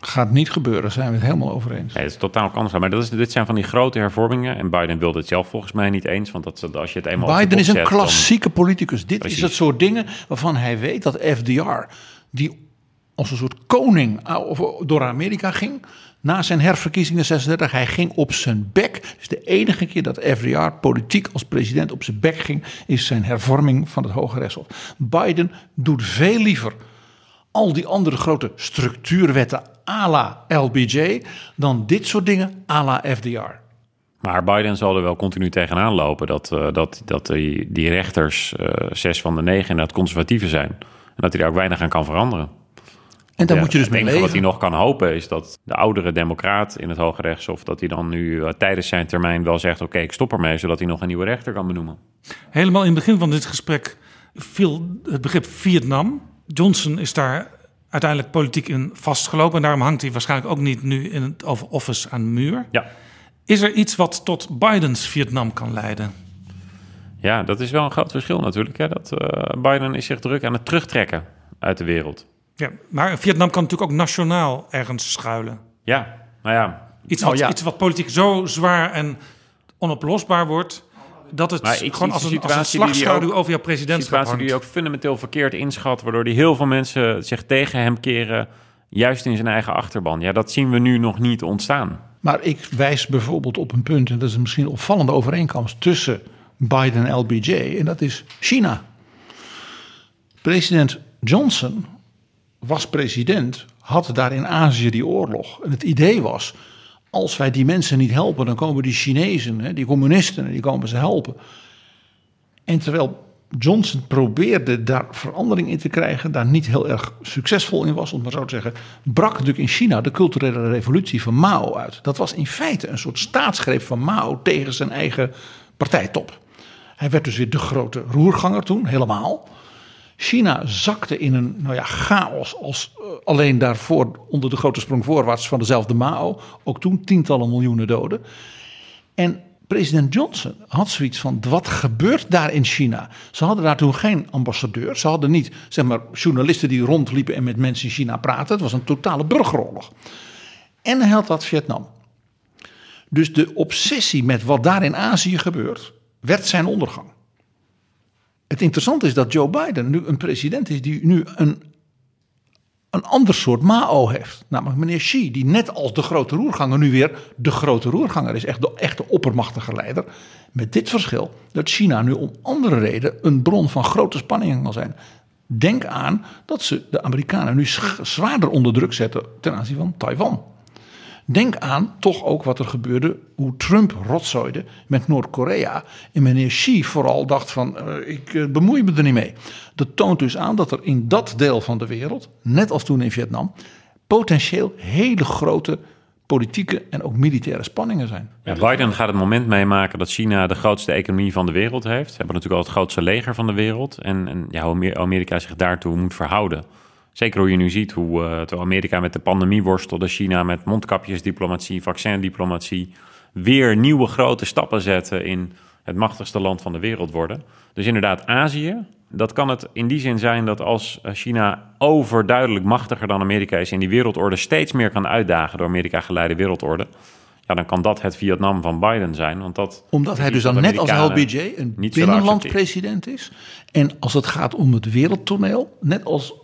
Gaat niet gebeuren, zijn we het helemaal over eens. Nee, het is totaal kansloos. Maar dat is, dit zijn van die grote hervormingen. En Biden wilde het zelf volgens mij niet eens. Want dat, als je het eenmaal. Biden is een klassieke politicus. Dit is het soort dingen waarvan hij weet dat FDR, die als een soort koning door Amerika ging. Na zijn herverkiezingen 36, hij ging op zijn bek. Dus de enige keer dat FDR politiek als president op zijn bek ging, is zijn hervorming van het Hoge Rechtshof. Biden doet veel liever al die andere grote structuurwetten à la LBJ dan dit soort dingen à la FDR. Maar Biden zal er wel continu tegenaan lopen dat, uh, dat, dat die, die rechters, uh, zes van de negen, inderdaad conservatieven zijn. En dat hij daar ook weinig aan kan veranderen. En daar moet je dus mee leven. Wat hij nog kan hopen is dat de oudere democraat in het Hoge Rechtshof... dat hij dan nu uh, tijdens zijn termijn wel zegt... oké, ik stop ermee, zodat hij nog een nieuwe rechter kan benoemen. Helemaal in het begin van dit gesprek viel het begrip Vietnam. Johnson is daar uiteindelijk politiek in vastgelopen... en daarom hangt hij waarschijnlijk ook niet nu in het office aan de muur. Ja. Is er iets wat tot Bidens Vietnam kan leiden? Ja, dat is wel een groot verschil natuurlijk. Hè? Dat, uh, Biden is zich druk aan het terugtrekken uit de wereld. Ja, maar Vietnam kan natuurlijk ook nationaal ergens schuilen. Ja, nou ja. Iets wat, oh, ja. Iets wat politiek zo zwaar en onoplosbaar wordt... dat het gewoon als een, als een slagschaduw over jouw presidentschap Een situatie die ook fundamenteel verkeerd inschat... waardoor die heel veel mensen zich tegen hem keren... juist in zijn eigen achterban. Ja, dat zien we nu nog niet ontstaan. Maar ik wijs bijvoorbeeld op een punt... en dat is misschien een opvallende overeenkomst... tussen Biden en LBJ, en dat is China. President Johnson was president, had daar in Azië die oorlog. En het idee was, als wij die mensen niet helpen, dan komen die Chinezen, die communisten, die komen ze helpen. En terwijl Johnson probeerde daar verandering in te krijgen, daar niet heel erg succesvol in was, om maar zo te zeggen, brak natuurlijk in China de culturele revolutie van Mao uit. Dat was in feite een soort staatsgreep van Mao tegen zijn eigen partijtop. Hij werd dus weer de grote roerganger toen, helemaal. China zakte in een nou ja, chaos als uh, alleen daarvoor onder de grote sprong voorwaarts van dezelfde Mao. Ook toen tientallen miljoenen doden. En president Johnson had zoiets van: wat gebeurt daar in China? Ze hadden daar toen geen ambassadeur. Ze hadden niet zeg maar, journalisten die rondliepen en met mensen in China praten. Het was een totale burgeroorlog. En hij had wat Vietnam. Dus de obsessie met wat daar in Azië gebeurt, werd zijn ondergang. Het interessante is dat Joe Biden nu een president is die nu een, een ander soort Mao heeft. Namelijk meneer Xi, die net als de grote roerganger nu weer de grote roerganger is. Echt de echte oppermachtige leider. Met dit verschil dat China nu om andere reden een bron van grote spanningen kan zijn. Denk aan dat ze de Amerikanen nu zwaarder onder druk zetten ten aanzien van Taiwan. Denk aan toch ook wat er gebeurde, hoe Trump rotzooide met Noord-Korea. En meneer Xi vooral dacht van, uh, ik uh, bemoei me er niet mee. Dat toont dus aan dat er in dat deel van de wereld, net als toen in Vietnam, potentieel hele grote politieke en ook militaire spanningen zijn. Biden gaat het moment meemaken dat China de grootste economie van de wereld heeft. Ze hebben natuurlijk al het grootste leger van de wereld. En, en ja, hoe Amerika zich daartoe moet verhouden. Zeker hoe je nu ziet hoe uh, terwijl Amerika met de pandemie worstelde, China met mondkapjesdiplomatie, vaccindiplomatie, weer nieuwe grote stappen zetten in het machtigste land van de wereld worden. Dus inderdaad, Azië, dat kan het in die zin zijn dat als China overduidelijk machtiger dan Amerika is in die wereldorde steeds meer kan uitdagen door Amerika geleide wereldorde. Ja, dan kan dat het Vietnam van Biden zijn. Want dat Omdat hij dus dan net als LBJ een binnenlandpresident is. En als het gaat om het wereldtoneel, net als eh,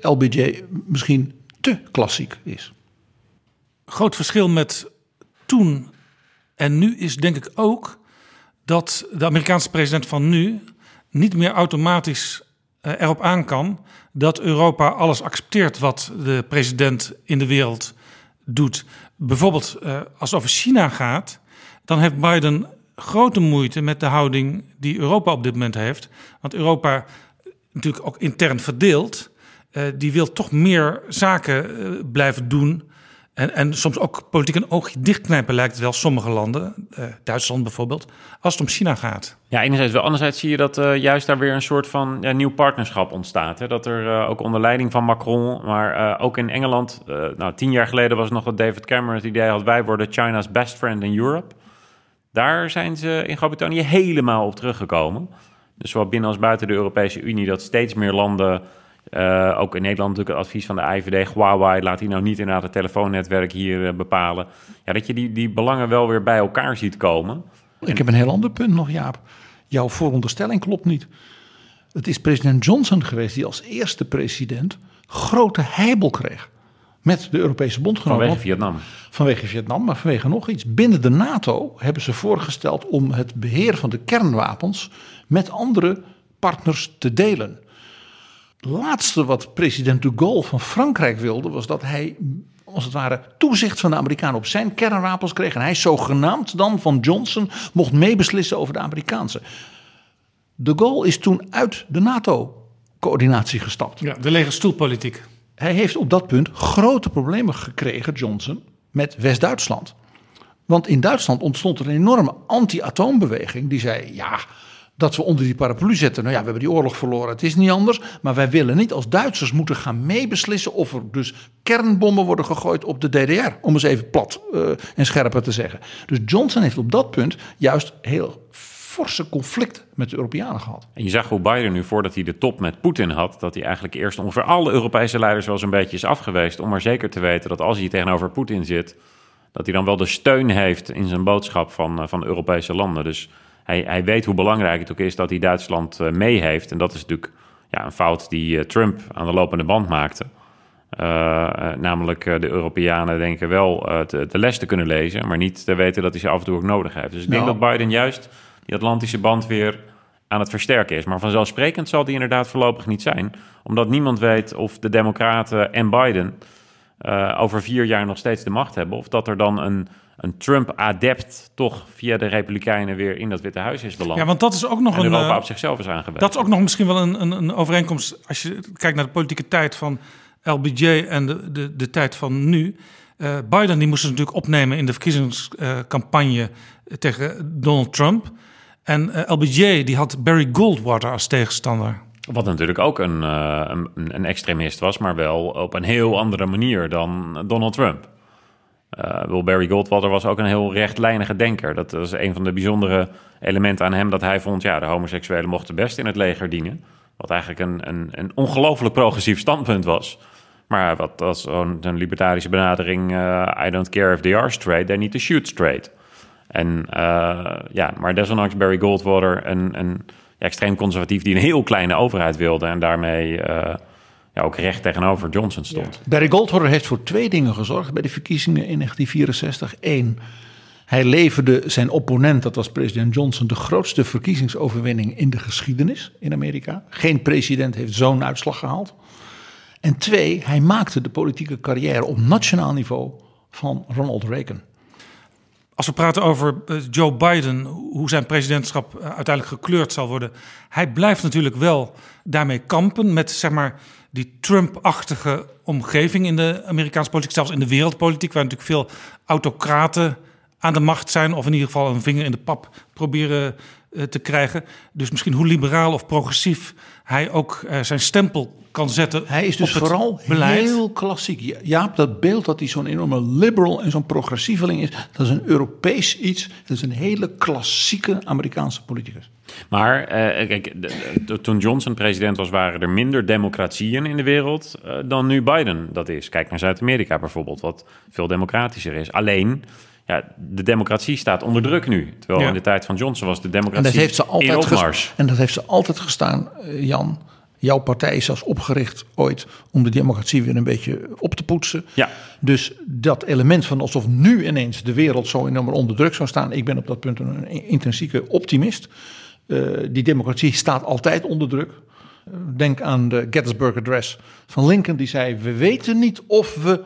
LBJ misschien te klassiek is. Groot verschil met toen en nu is denk ik ook dat de Amerikaanse president van nu niet meer automatisch uh, erop aan kan dat Europa alles accepteert wat de president in de wereld doet. Bijvoorbeeld uh, als het over China gaat, dan heeft Biden grote moeite met de houding die Europa op dit moment heeft. Want Europa natuurlijk ook intern verdeeld. Uh, die wil toch meer zaken uh, blijven doen. En, en soms ook politiek een oogje dichtknijpen lijkt het wel sommige landen, uh, Duitsland bijvoorbeeld, als het om China gaat. Ja, enerzijds wel. Anderzijds zie je dat juist daar weer een soort van ja, nieuw partnerschap ontstaat. Hè? Dat er ook onder leiding van Macron, maar ook in Engeland, nou tien jaar geleden was nog dat David Cameron het idee had, wij worden China's best friend in Europe. Daar zijn ze in Groot-Brittannië helemaal op teruggekomen. dus zowel binnen als buiten de Europese Unie, dat steeds meer landen, uh, ook in Nederland natuurlijk het advies van de IVD, Huawei, laat die nou niet inderdaad het telefoonnetwerk hier uh, bepalen. Ja, dat je die, die belangen wel weer bij elkaar ziet komen. Ik heb een heel ander punt nog, Jaap. Jouw vooronderstelling klopt niet. Het is president Johnson geweest die als eerste president grote heibel kreeg met de Europese bondgenoten. Vanwege Vietnam. Vanwege Vietnam, maar vanwege nog iets. Binnen de NATO hebben ze voorgesteld om het beheer van de kernwapens met andere partners te delen. Laatste wat president de Gaulle van Frankrijk wilde, was dat hij als het ware toezicht van de Amerikanen op zijn kernwapens kreeg. En hij zogenaamd dan van Johnson mocht meebeslissen over de Amerikaanse. De Gaulle is toen uit de NATO-coördinatie gestapt. Ja, de lege stoelpolitiek. Hij heeft op dat punt grote problemen gekregen, Johnson, met West-Duitsland. Want in Duitsland ontstond er een enorme anti-atoombeweging die zei: ja, dat we onder die paraplu zetten. Nou ja, we hebben die oorlog verloren, het is niet anders. Maar wij willen niet als Duitsers moeten gaan meebeslissen of er dus kernbommen worden gegooid op de DDR. Om eens even plat uh, en scherper te zeggen. Dus Johnson heeft op dat punt juist heel forse conflict met de Europeanen gehad. En je zag hoe Biden nu, voordat hij de top met Poetin had, dat hij eigenlijk eerst ongeveer alle Europese leiders wel eens een beetje is afgeweest. Om maar zeker te weten dat als hij tegenover Poetin zit, dat hij dan wel de steun heeft in zijn boodschap van, uh, van Europese landen. Dus hij, hij weet hoe belangrijk het ook is dat hij Duitsland uh, mee heeft. En dat is natuurlijk ja, een fout die uh, Trump aan de lopende band maakte. namelijk de Europeanen denken wel te, de les te kunnen lezen, maar niet te weten dat hij ze af en toe ook nodig heeft. Dus ik denk Nou. dat Biden juist die Atlantische band weer aan het versterken is. Maar vanzelfsprekend zal die inderdaad voorlopig niet zijn. Omdat niemand weet of de Democraten en Biden uh, over vier jaar nog steeds de macht hebben. Of dat er dan een, een Trump-adept toch via de Republikeinen weer in dat Witte Huis is beland. Ja, want dat is ook nog en een. Europa uh, op zichzelf is aangewezen. Dat is ook nog misschien wel een, een, een, overeenkomst. Als je kijkt naar de politieke tijd van LBJ en de, de, de tijd van nu. Uh, Biden die moest ze natuurlijk opnemen in de verkiezingscampagne tegen Donald Trump. En uh, LBJ die had Barry Goldwater als tegenstander. Wat natuurlijk ook een, uh, een, een, extremist was, maar wel op een heel andere manier dan Donald Trump. Uh, Barry Goldwater was ook een heel rechtlijnige denker. Dat was een van de bijzondere elementen aan hem dat hij vond... ja, de homoseksuelen mochten best in het leger dienen. Wat eigenlijk een, een, een ongelooflijk progressief standpunt was. Maar wat was zo'n libertarische benadering... Uh, I don't care if they are straight, they need to shoot straight. En uh, ja, maar desondanks Barry Goldwater, een, een ja, extreem conservatief die een heel kleine overheid wilde en daarmee ja, ook recht tegenover Johnson stond. Ja. Barry Goldwater heeft voor twee dingen gezorgd bij de verkiezingen in 1964. Eén, hij leverde zijn opponent, dat was president Johnson, de grootste verkiezingsoverwinning in de geschiedenis in Amerika. Geen president heeft zo'n uitslag gehaald. En twee, hij maakte de politieke carrière op nationaal niveau van Ronald Reagan. Als we praten over uh, Joe Biden, hoe zijn presidentschap uh, uiteindelijk gekleurd zal worden. Hij blijft natuurlijk wel daarmee kampen met zeg maar, die Trump-achtige omgeving in de Amerikaanse politiek, zelfs in de wereldpolitiek, waar natuurlijk veel autocraten aan de macht zijn, of in ieder geval een vinger in de pap proberen te krijgen. Dus misschien hoe liberaal of progressief hij ook zijn stempel kan zetten. Hij is dus vooral beleid. heel klassiek. Jaap, dat beeld dat hij zo'n enorme liberal en zo'n progressieveling is, dat is een Europees iets. Dat is een hele klassieke Amerikaanse politicus. Maar uh, kijk, de, de, toen Johnson president was, waren er minder democratieën in de wereld uh, dan nu Biden dat is. Kijk naar Zuid-Amerika bijvoorbeeld, wat veel democratischer is. Alleen, ja, de democratie staat onder druk nu. Terwijl ja. in de tijd van Johnson was de democratie en dat heeft ze altijd in opmars. En dat heeft ze altijd gestaan, uh, Jan. Jouw partij is zelfs opgericht ooit om de democratie weer een beetje op te poetsen. Ja. Dus dat element van alsof nu ineens de wereld zo enorm onder druk zou staan. Ik ben op dat punt een intrinsieke optimist. Uh, die democratie staat altijd onder druk. Uh, denk aan de Gettysburg Address van Lincoln. Die zei, we weten niet of we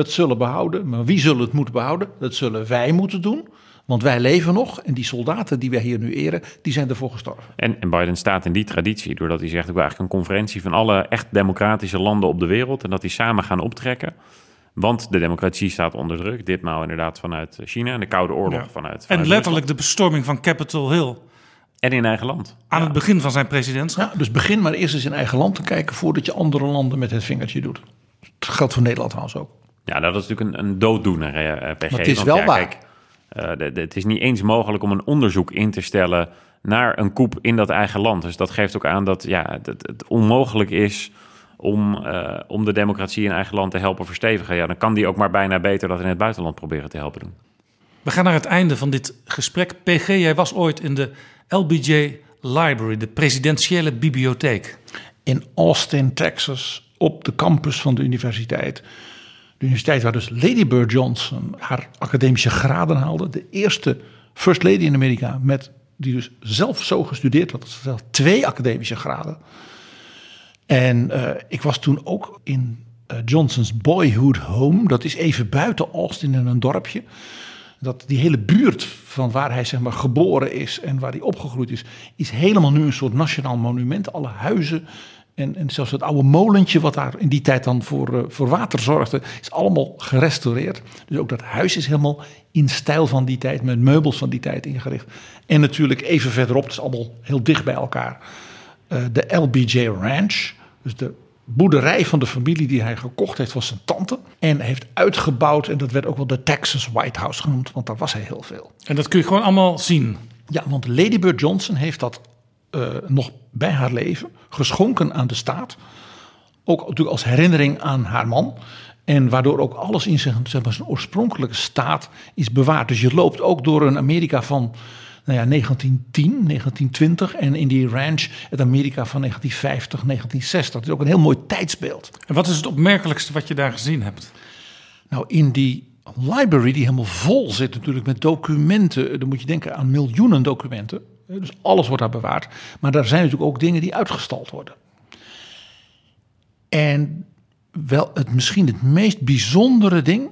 het zullen behouden. Maar wie zullen het moeten behouden? Dat zullen wij moeten doen. Want wij leven nog en die soldaten die wij hier nu eren, die zijn ervoor gestorven. En, en Biden staat in die traditie, doordat hij zegt: ik wil eigenlijk een conferentie van alle echt democratische landen op de wereld. En dat die samen gaan optrekken. Want de democratie staat onder druk. Ditmaal inderdaad vanuit China en de Koude Oorlog ja. vanuit, vanuit. En letterlijk de bestorming van Capitol Hill. En in eigen land. Aan ja. het begin van zijn presidentschap. Ja, dus begin maar eerst eens in eigen land te kijken voordat je andere landen met het vingertje doet. Dat geldt voor Nederland trouwens ook. Ja, dat is natuurlijk een, een dooddoener, eh, PG. Maar het is Want wel ja, waar. Kijk, uh, de, de, het is niet eens mogelijk om een onderzoek in te stellen naar een koep in dat eigen land. Dus dat geeft ook aan dat ja, het, het onmogelijk is om, uh, om de democratie in eigen land te helpen verstevigen. Ja, dan kan die ook maar bijna beter dat in het buitenland proberen te helpen doen. We gaan naar het einde van dit gesprek. PG, jij was ooit in de LBJ Library, de presidentiële bibliotheek. In Austin, Texas, op de campus van de universiteit. De universiteit waar dus Lady Bird Johnson haar academische graden haalde. De eerste First Lady in Amerika met, die dus zelf zo gestudeerd had. Zelf twee academische graden. En uh, ik was toen ook in uh, Johnson's Boyhood Home. Dat is even buiten Austin in een dorpje. Dat die hele buurt van waar hij zeg maar, geboren is en waar hij opgegroeid is, is helemaal nu een soort nationaal monument. Alle huizen en, en zelfs het oude molentje wat daar in die tijd dan voor, uh, voor water zorgde, is allemaal gerestaureerd. Dus ook dat huis is helemaal in stijl van die tijd, met meubels van die tijd ingericht. En natuurlijk even verderop, het is allemaal heel dicht bij elkaar, uh, de LBJ Ranch. Dus de boerderij van de familie die hij gekocht heeft was zijn tante. En heeft uitgebouwd. En dat werd ook wel de Texas White House genoemd. Want daar was hij heel veel. En dat kun je gewoon allemaal zien. Ja, want Lady Bird Johnson heeft dat uh, nog bij haar leven geschonken aan de staat. Ook natuurlijk als herinnering aan haar man. En waardoor ook alles in zijn, zeg maar, zijn oorspronkelijke staat is bewaard. Dus je loopt ook door een Amerika van nou ja, 1910, 1920 en in die ranch het Amerika van 1950, 1960. Dat is ook een heel mooi tijdsbeeld. En wat is het opmerkelijkste wat je daar gezien hebt? Nou, in die library die helemaal vol zit natuurlijk met documenten. Dan moet je denken aan miljoenen documenten. Dus alles wordt daar bewaard. Maar daar zijn natuurlijk ook dingen die uitgestald worden. En wel het misschien het meest bijzondere ding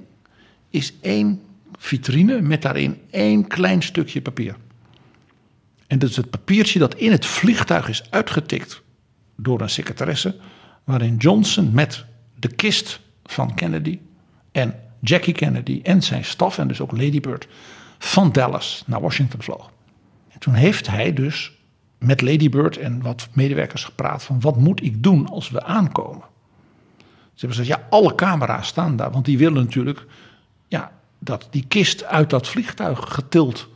is één vitrine met daarin één klein stukje papier. En dat is het papiertje dat in het vliegtuig is uitgetikt door een secretaresse, waarin Johnson met de kist van Kennedy en Jackie Kennedy en zijn staf en dus ook Lady Bird van Dallas naar Washington vloog. En toen heeft hij dus met Lady Bird en wat medewerkers gepraat van wat moet ik doen als we aankomen. Ze hebben gezegd, ja, alle camera's staan daar, want die willen natuurlijk ja, dat die kist uit dat vliegtuig getild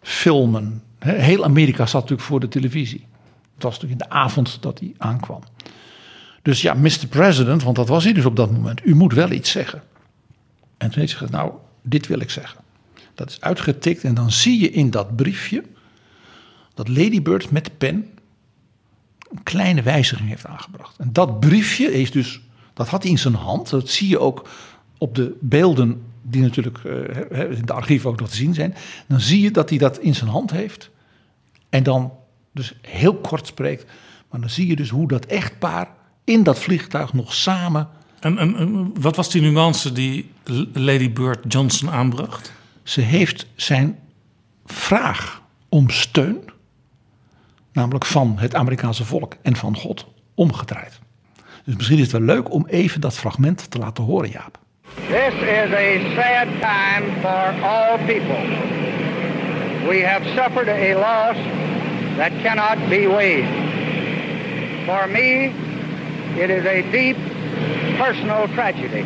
filmen. Heel Amerika zat natuurlijk voor de televisie. Het was natuurlijk in de avond dat hij aankwam. Dus ja, Mr. President, want dat was hij dus op dat moment, u moet wel iets zeggen. En toen heeft hij gezegd, nou, dit wil ik zeggen. Dat is uitgetikt en dan zie je in dat briefje dat Lady Bird met de pen een kleine wijziging heeft aangebracht. En dat briefje is dus, dat had hij in zijn hand. Dat zie je ook op de beelden die natuurlijk uh, in de archieven ook nog te zien zijn. Dan zie je dat hij dat in zijn hand heeft. En dan dus heel kort spreekt. Maar dan zie je dus hoe dat echtpaar in dat vliegtuig nog samen. En, en, wat was die nuance die Lady Bird Johnson aanbracht? Ze heeft zijn vraag om steun, namelijk van het Amerikaanse volk en van God, omgedraaid. Dus misschien is het wel leuk om even dat fragment te laten horen, Jaap. This is a sad time for all people. We have suffered a loss that cannot be weighed. For me, it is a deep personal tragedy.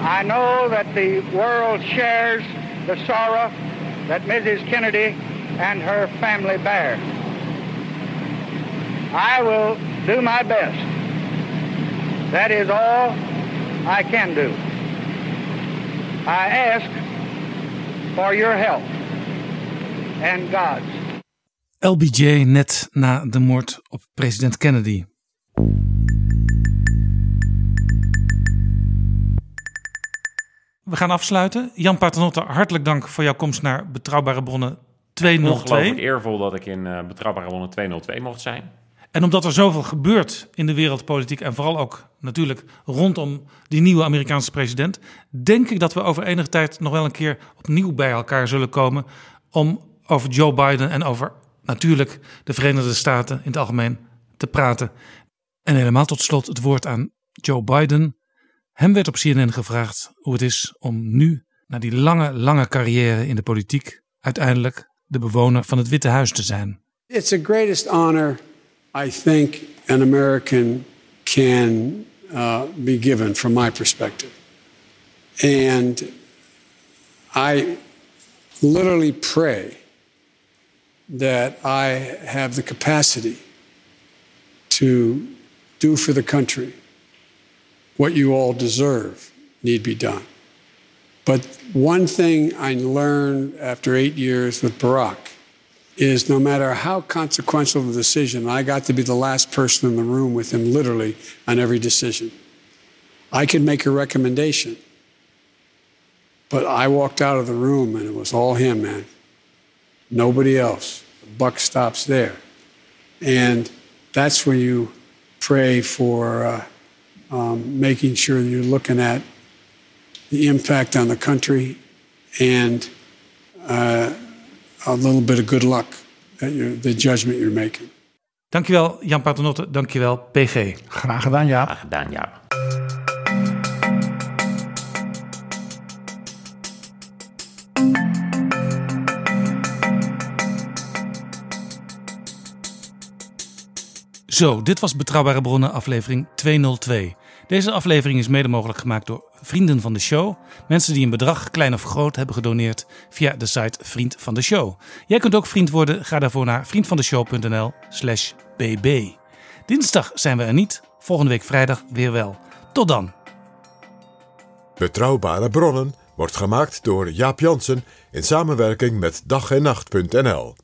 I know that the world shares the sorrow that Mrs. Kennedy and her family bear. I will do my best. That is all I can do. I ask for your help and God's. LBJ net na de moord op president Kennedy. We gaan afsluiten. Jan Paternotte, hartelijk dank voor jouw komst naar Betrouwbare Bronnen 202. Ongelooflijk eervol dat ik in uh, Betrouwbare Bronnen 202 mocht zijn. En omdat er zoveel gebeurt in de wereldpolitiek en vooral ook natuurlijk rondom die nieuwe Amerikaanse president, denk ik dat we over enige tijd nog wel een keer opnieuw bij elkaar zullen komen om over Joe Biden en over natuurlijk de Verenigde Staten in het algemeen te praten. En helemaal tot slot het woord aan Joe Biden. Hem werd op CNN gevraagd hoe het is om nu, na die lange, lange carrière in de politiek, uiteindelijk de bewoner van het Witte Huis te zijn. It's a greatest honor I think an American can uh, be given from my perspective. And I literally pray that I have the capacity to do for the country what you all deserve need be done. But one thing I learned after eight years with Barack is no matter how consequential the decision, I got to be the last person in the room with him, literally, on every decision. I could make a recommendation, but I walked out of the room and it was all him, man. Nobody else. The buck stops there. And that's when you pray for uh, um, making sure you're looking at the impact on the country and uh, a little bit of good luck at your, the judgment you're making. Dankjewel Jan Paternotte, dankjewel PG. Graag gedaan, ja. Graag gedaan, ja. Zo, dit was Betrouwbare Bronnen aflevering 202. Deze aflevering is mede mogelijk gemaakt door vrienden van de show. Mensen die een bedrag, klein of groot, hebben gedoneerd via de site Vriend van de Show. Jij kunt ook vriend worden. Ga daarvoor naar vriendvandeshow.nl slash bb. Dinsdag zijn we er niet. Volgende week vrijdag weer wel. Tot dan. Betrouwbare bronnen wordt gemaakt door Jaap Jansen in samenwerking met dag en nacht.nl.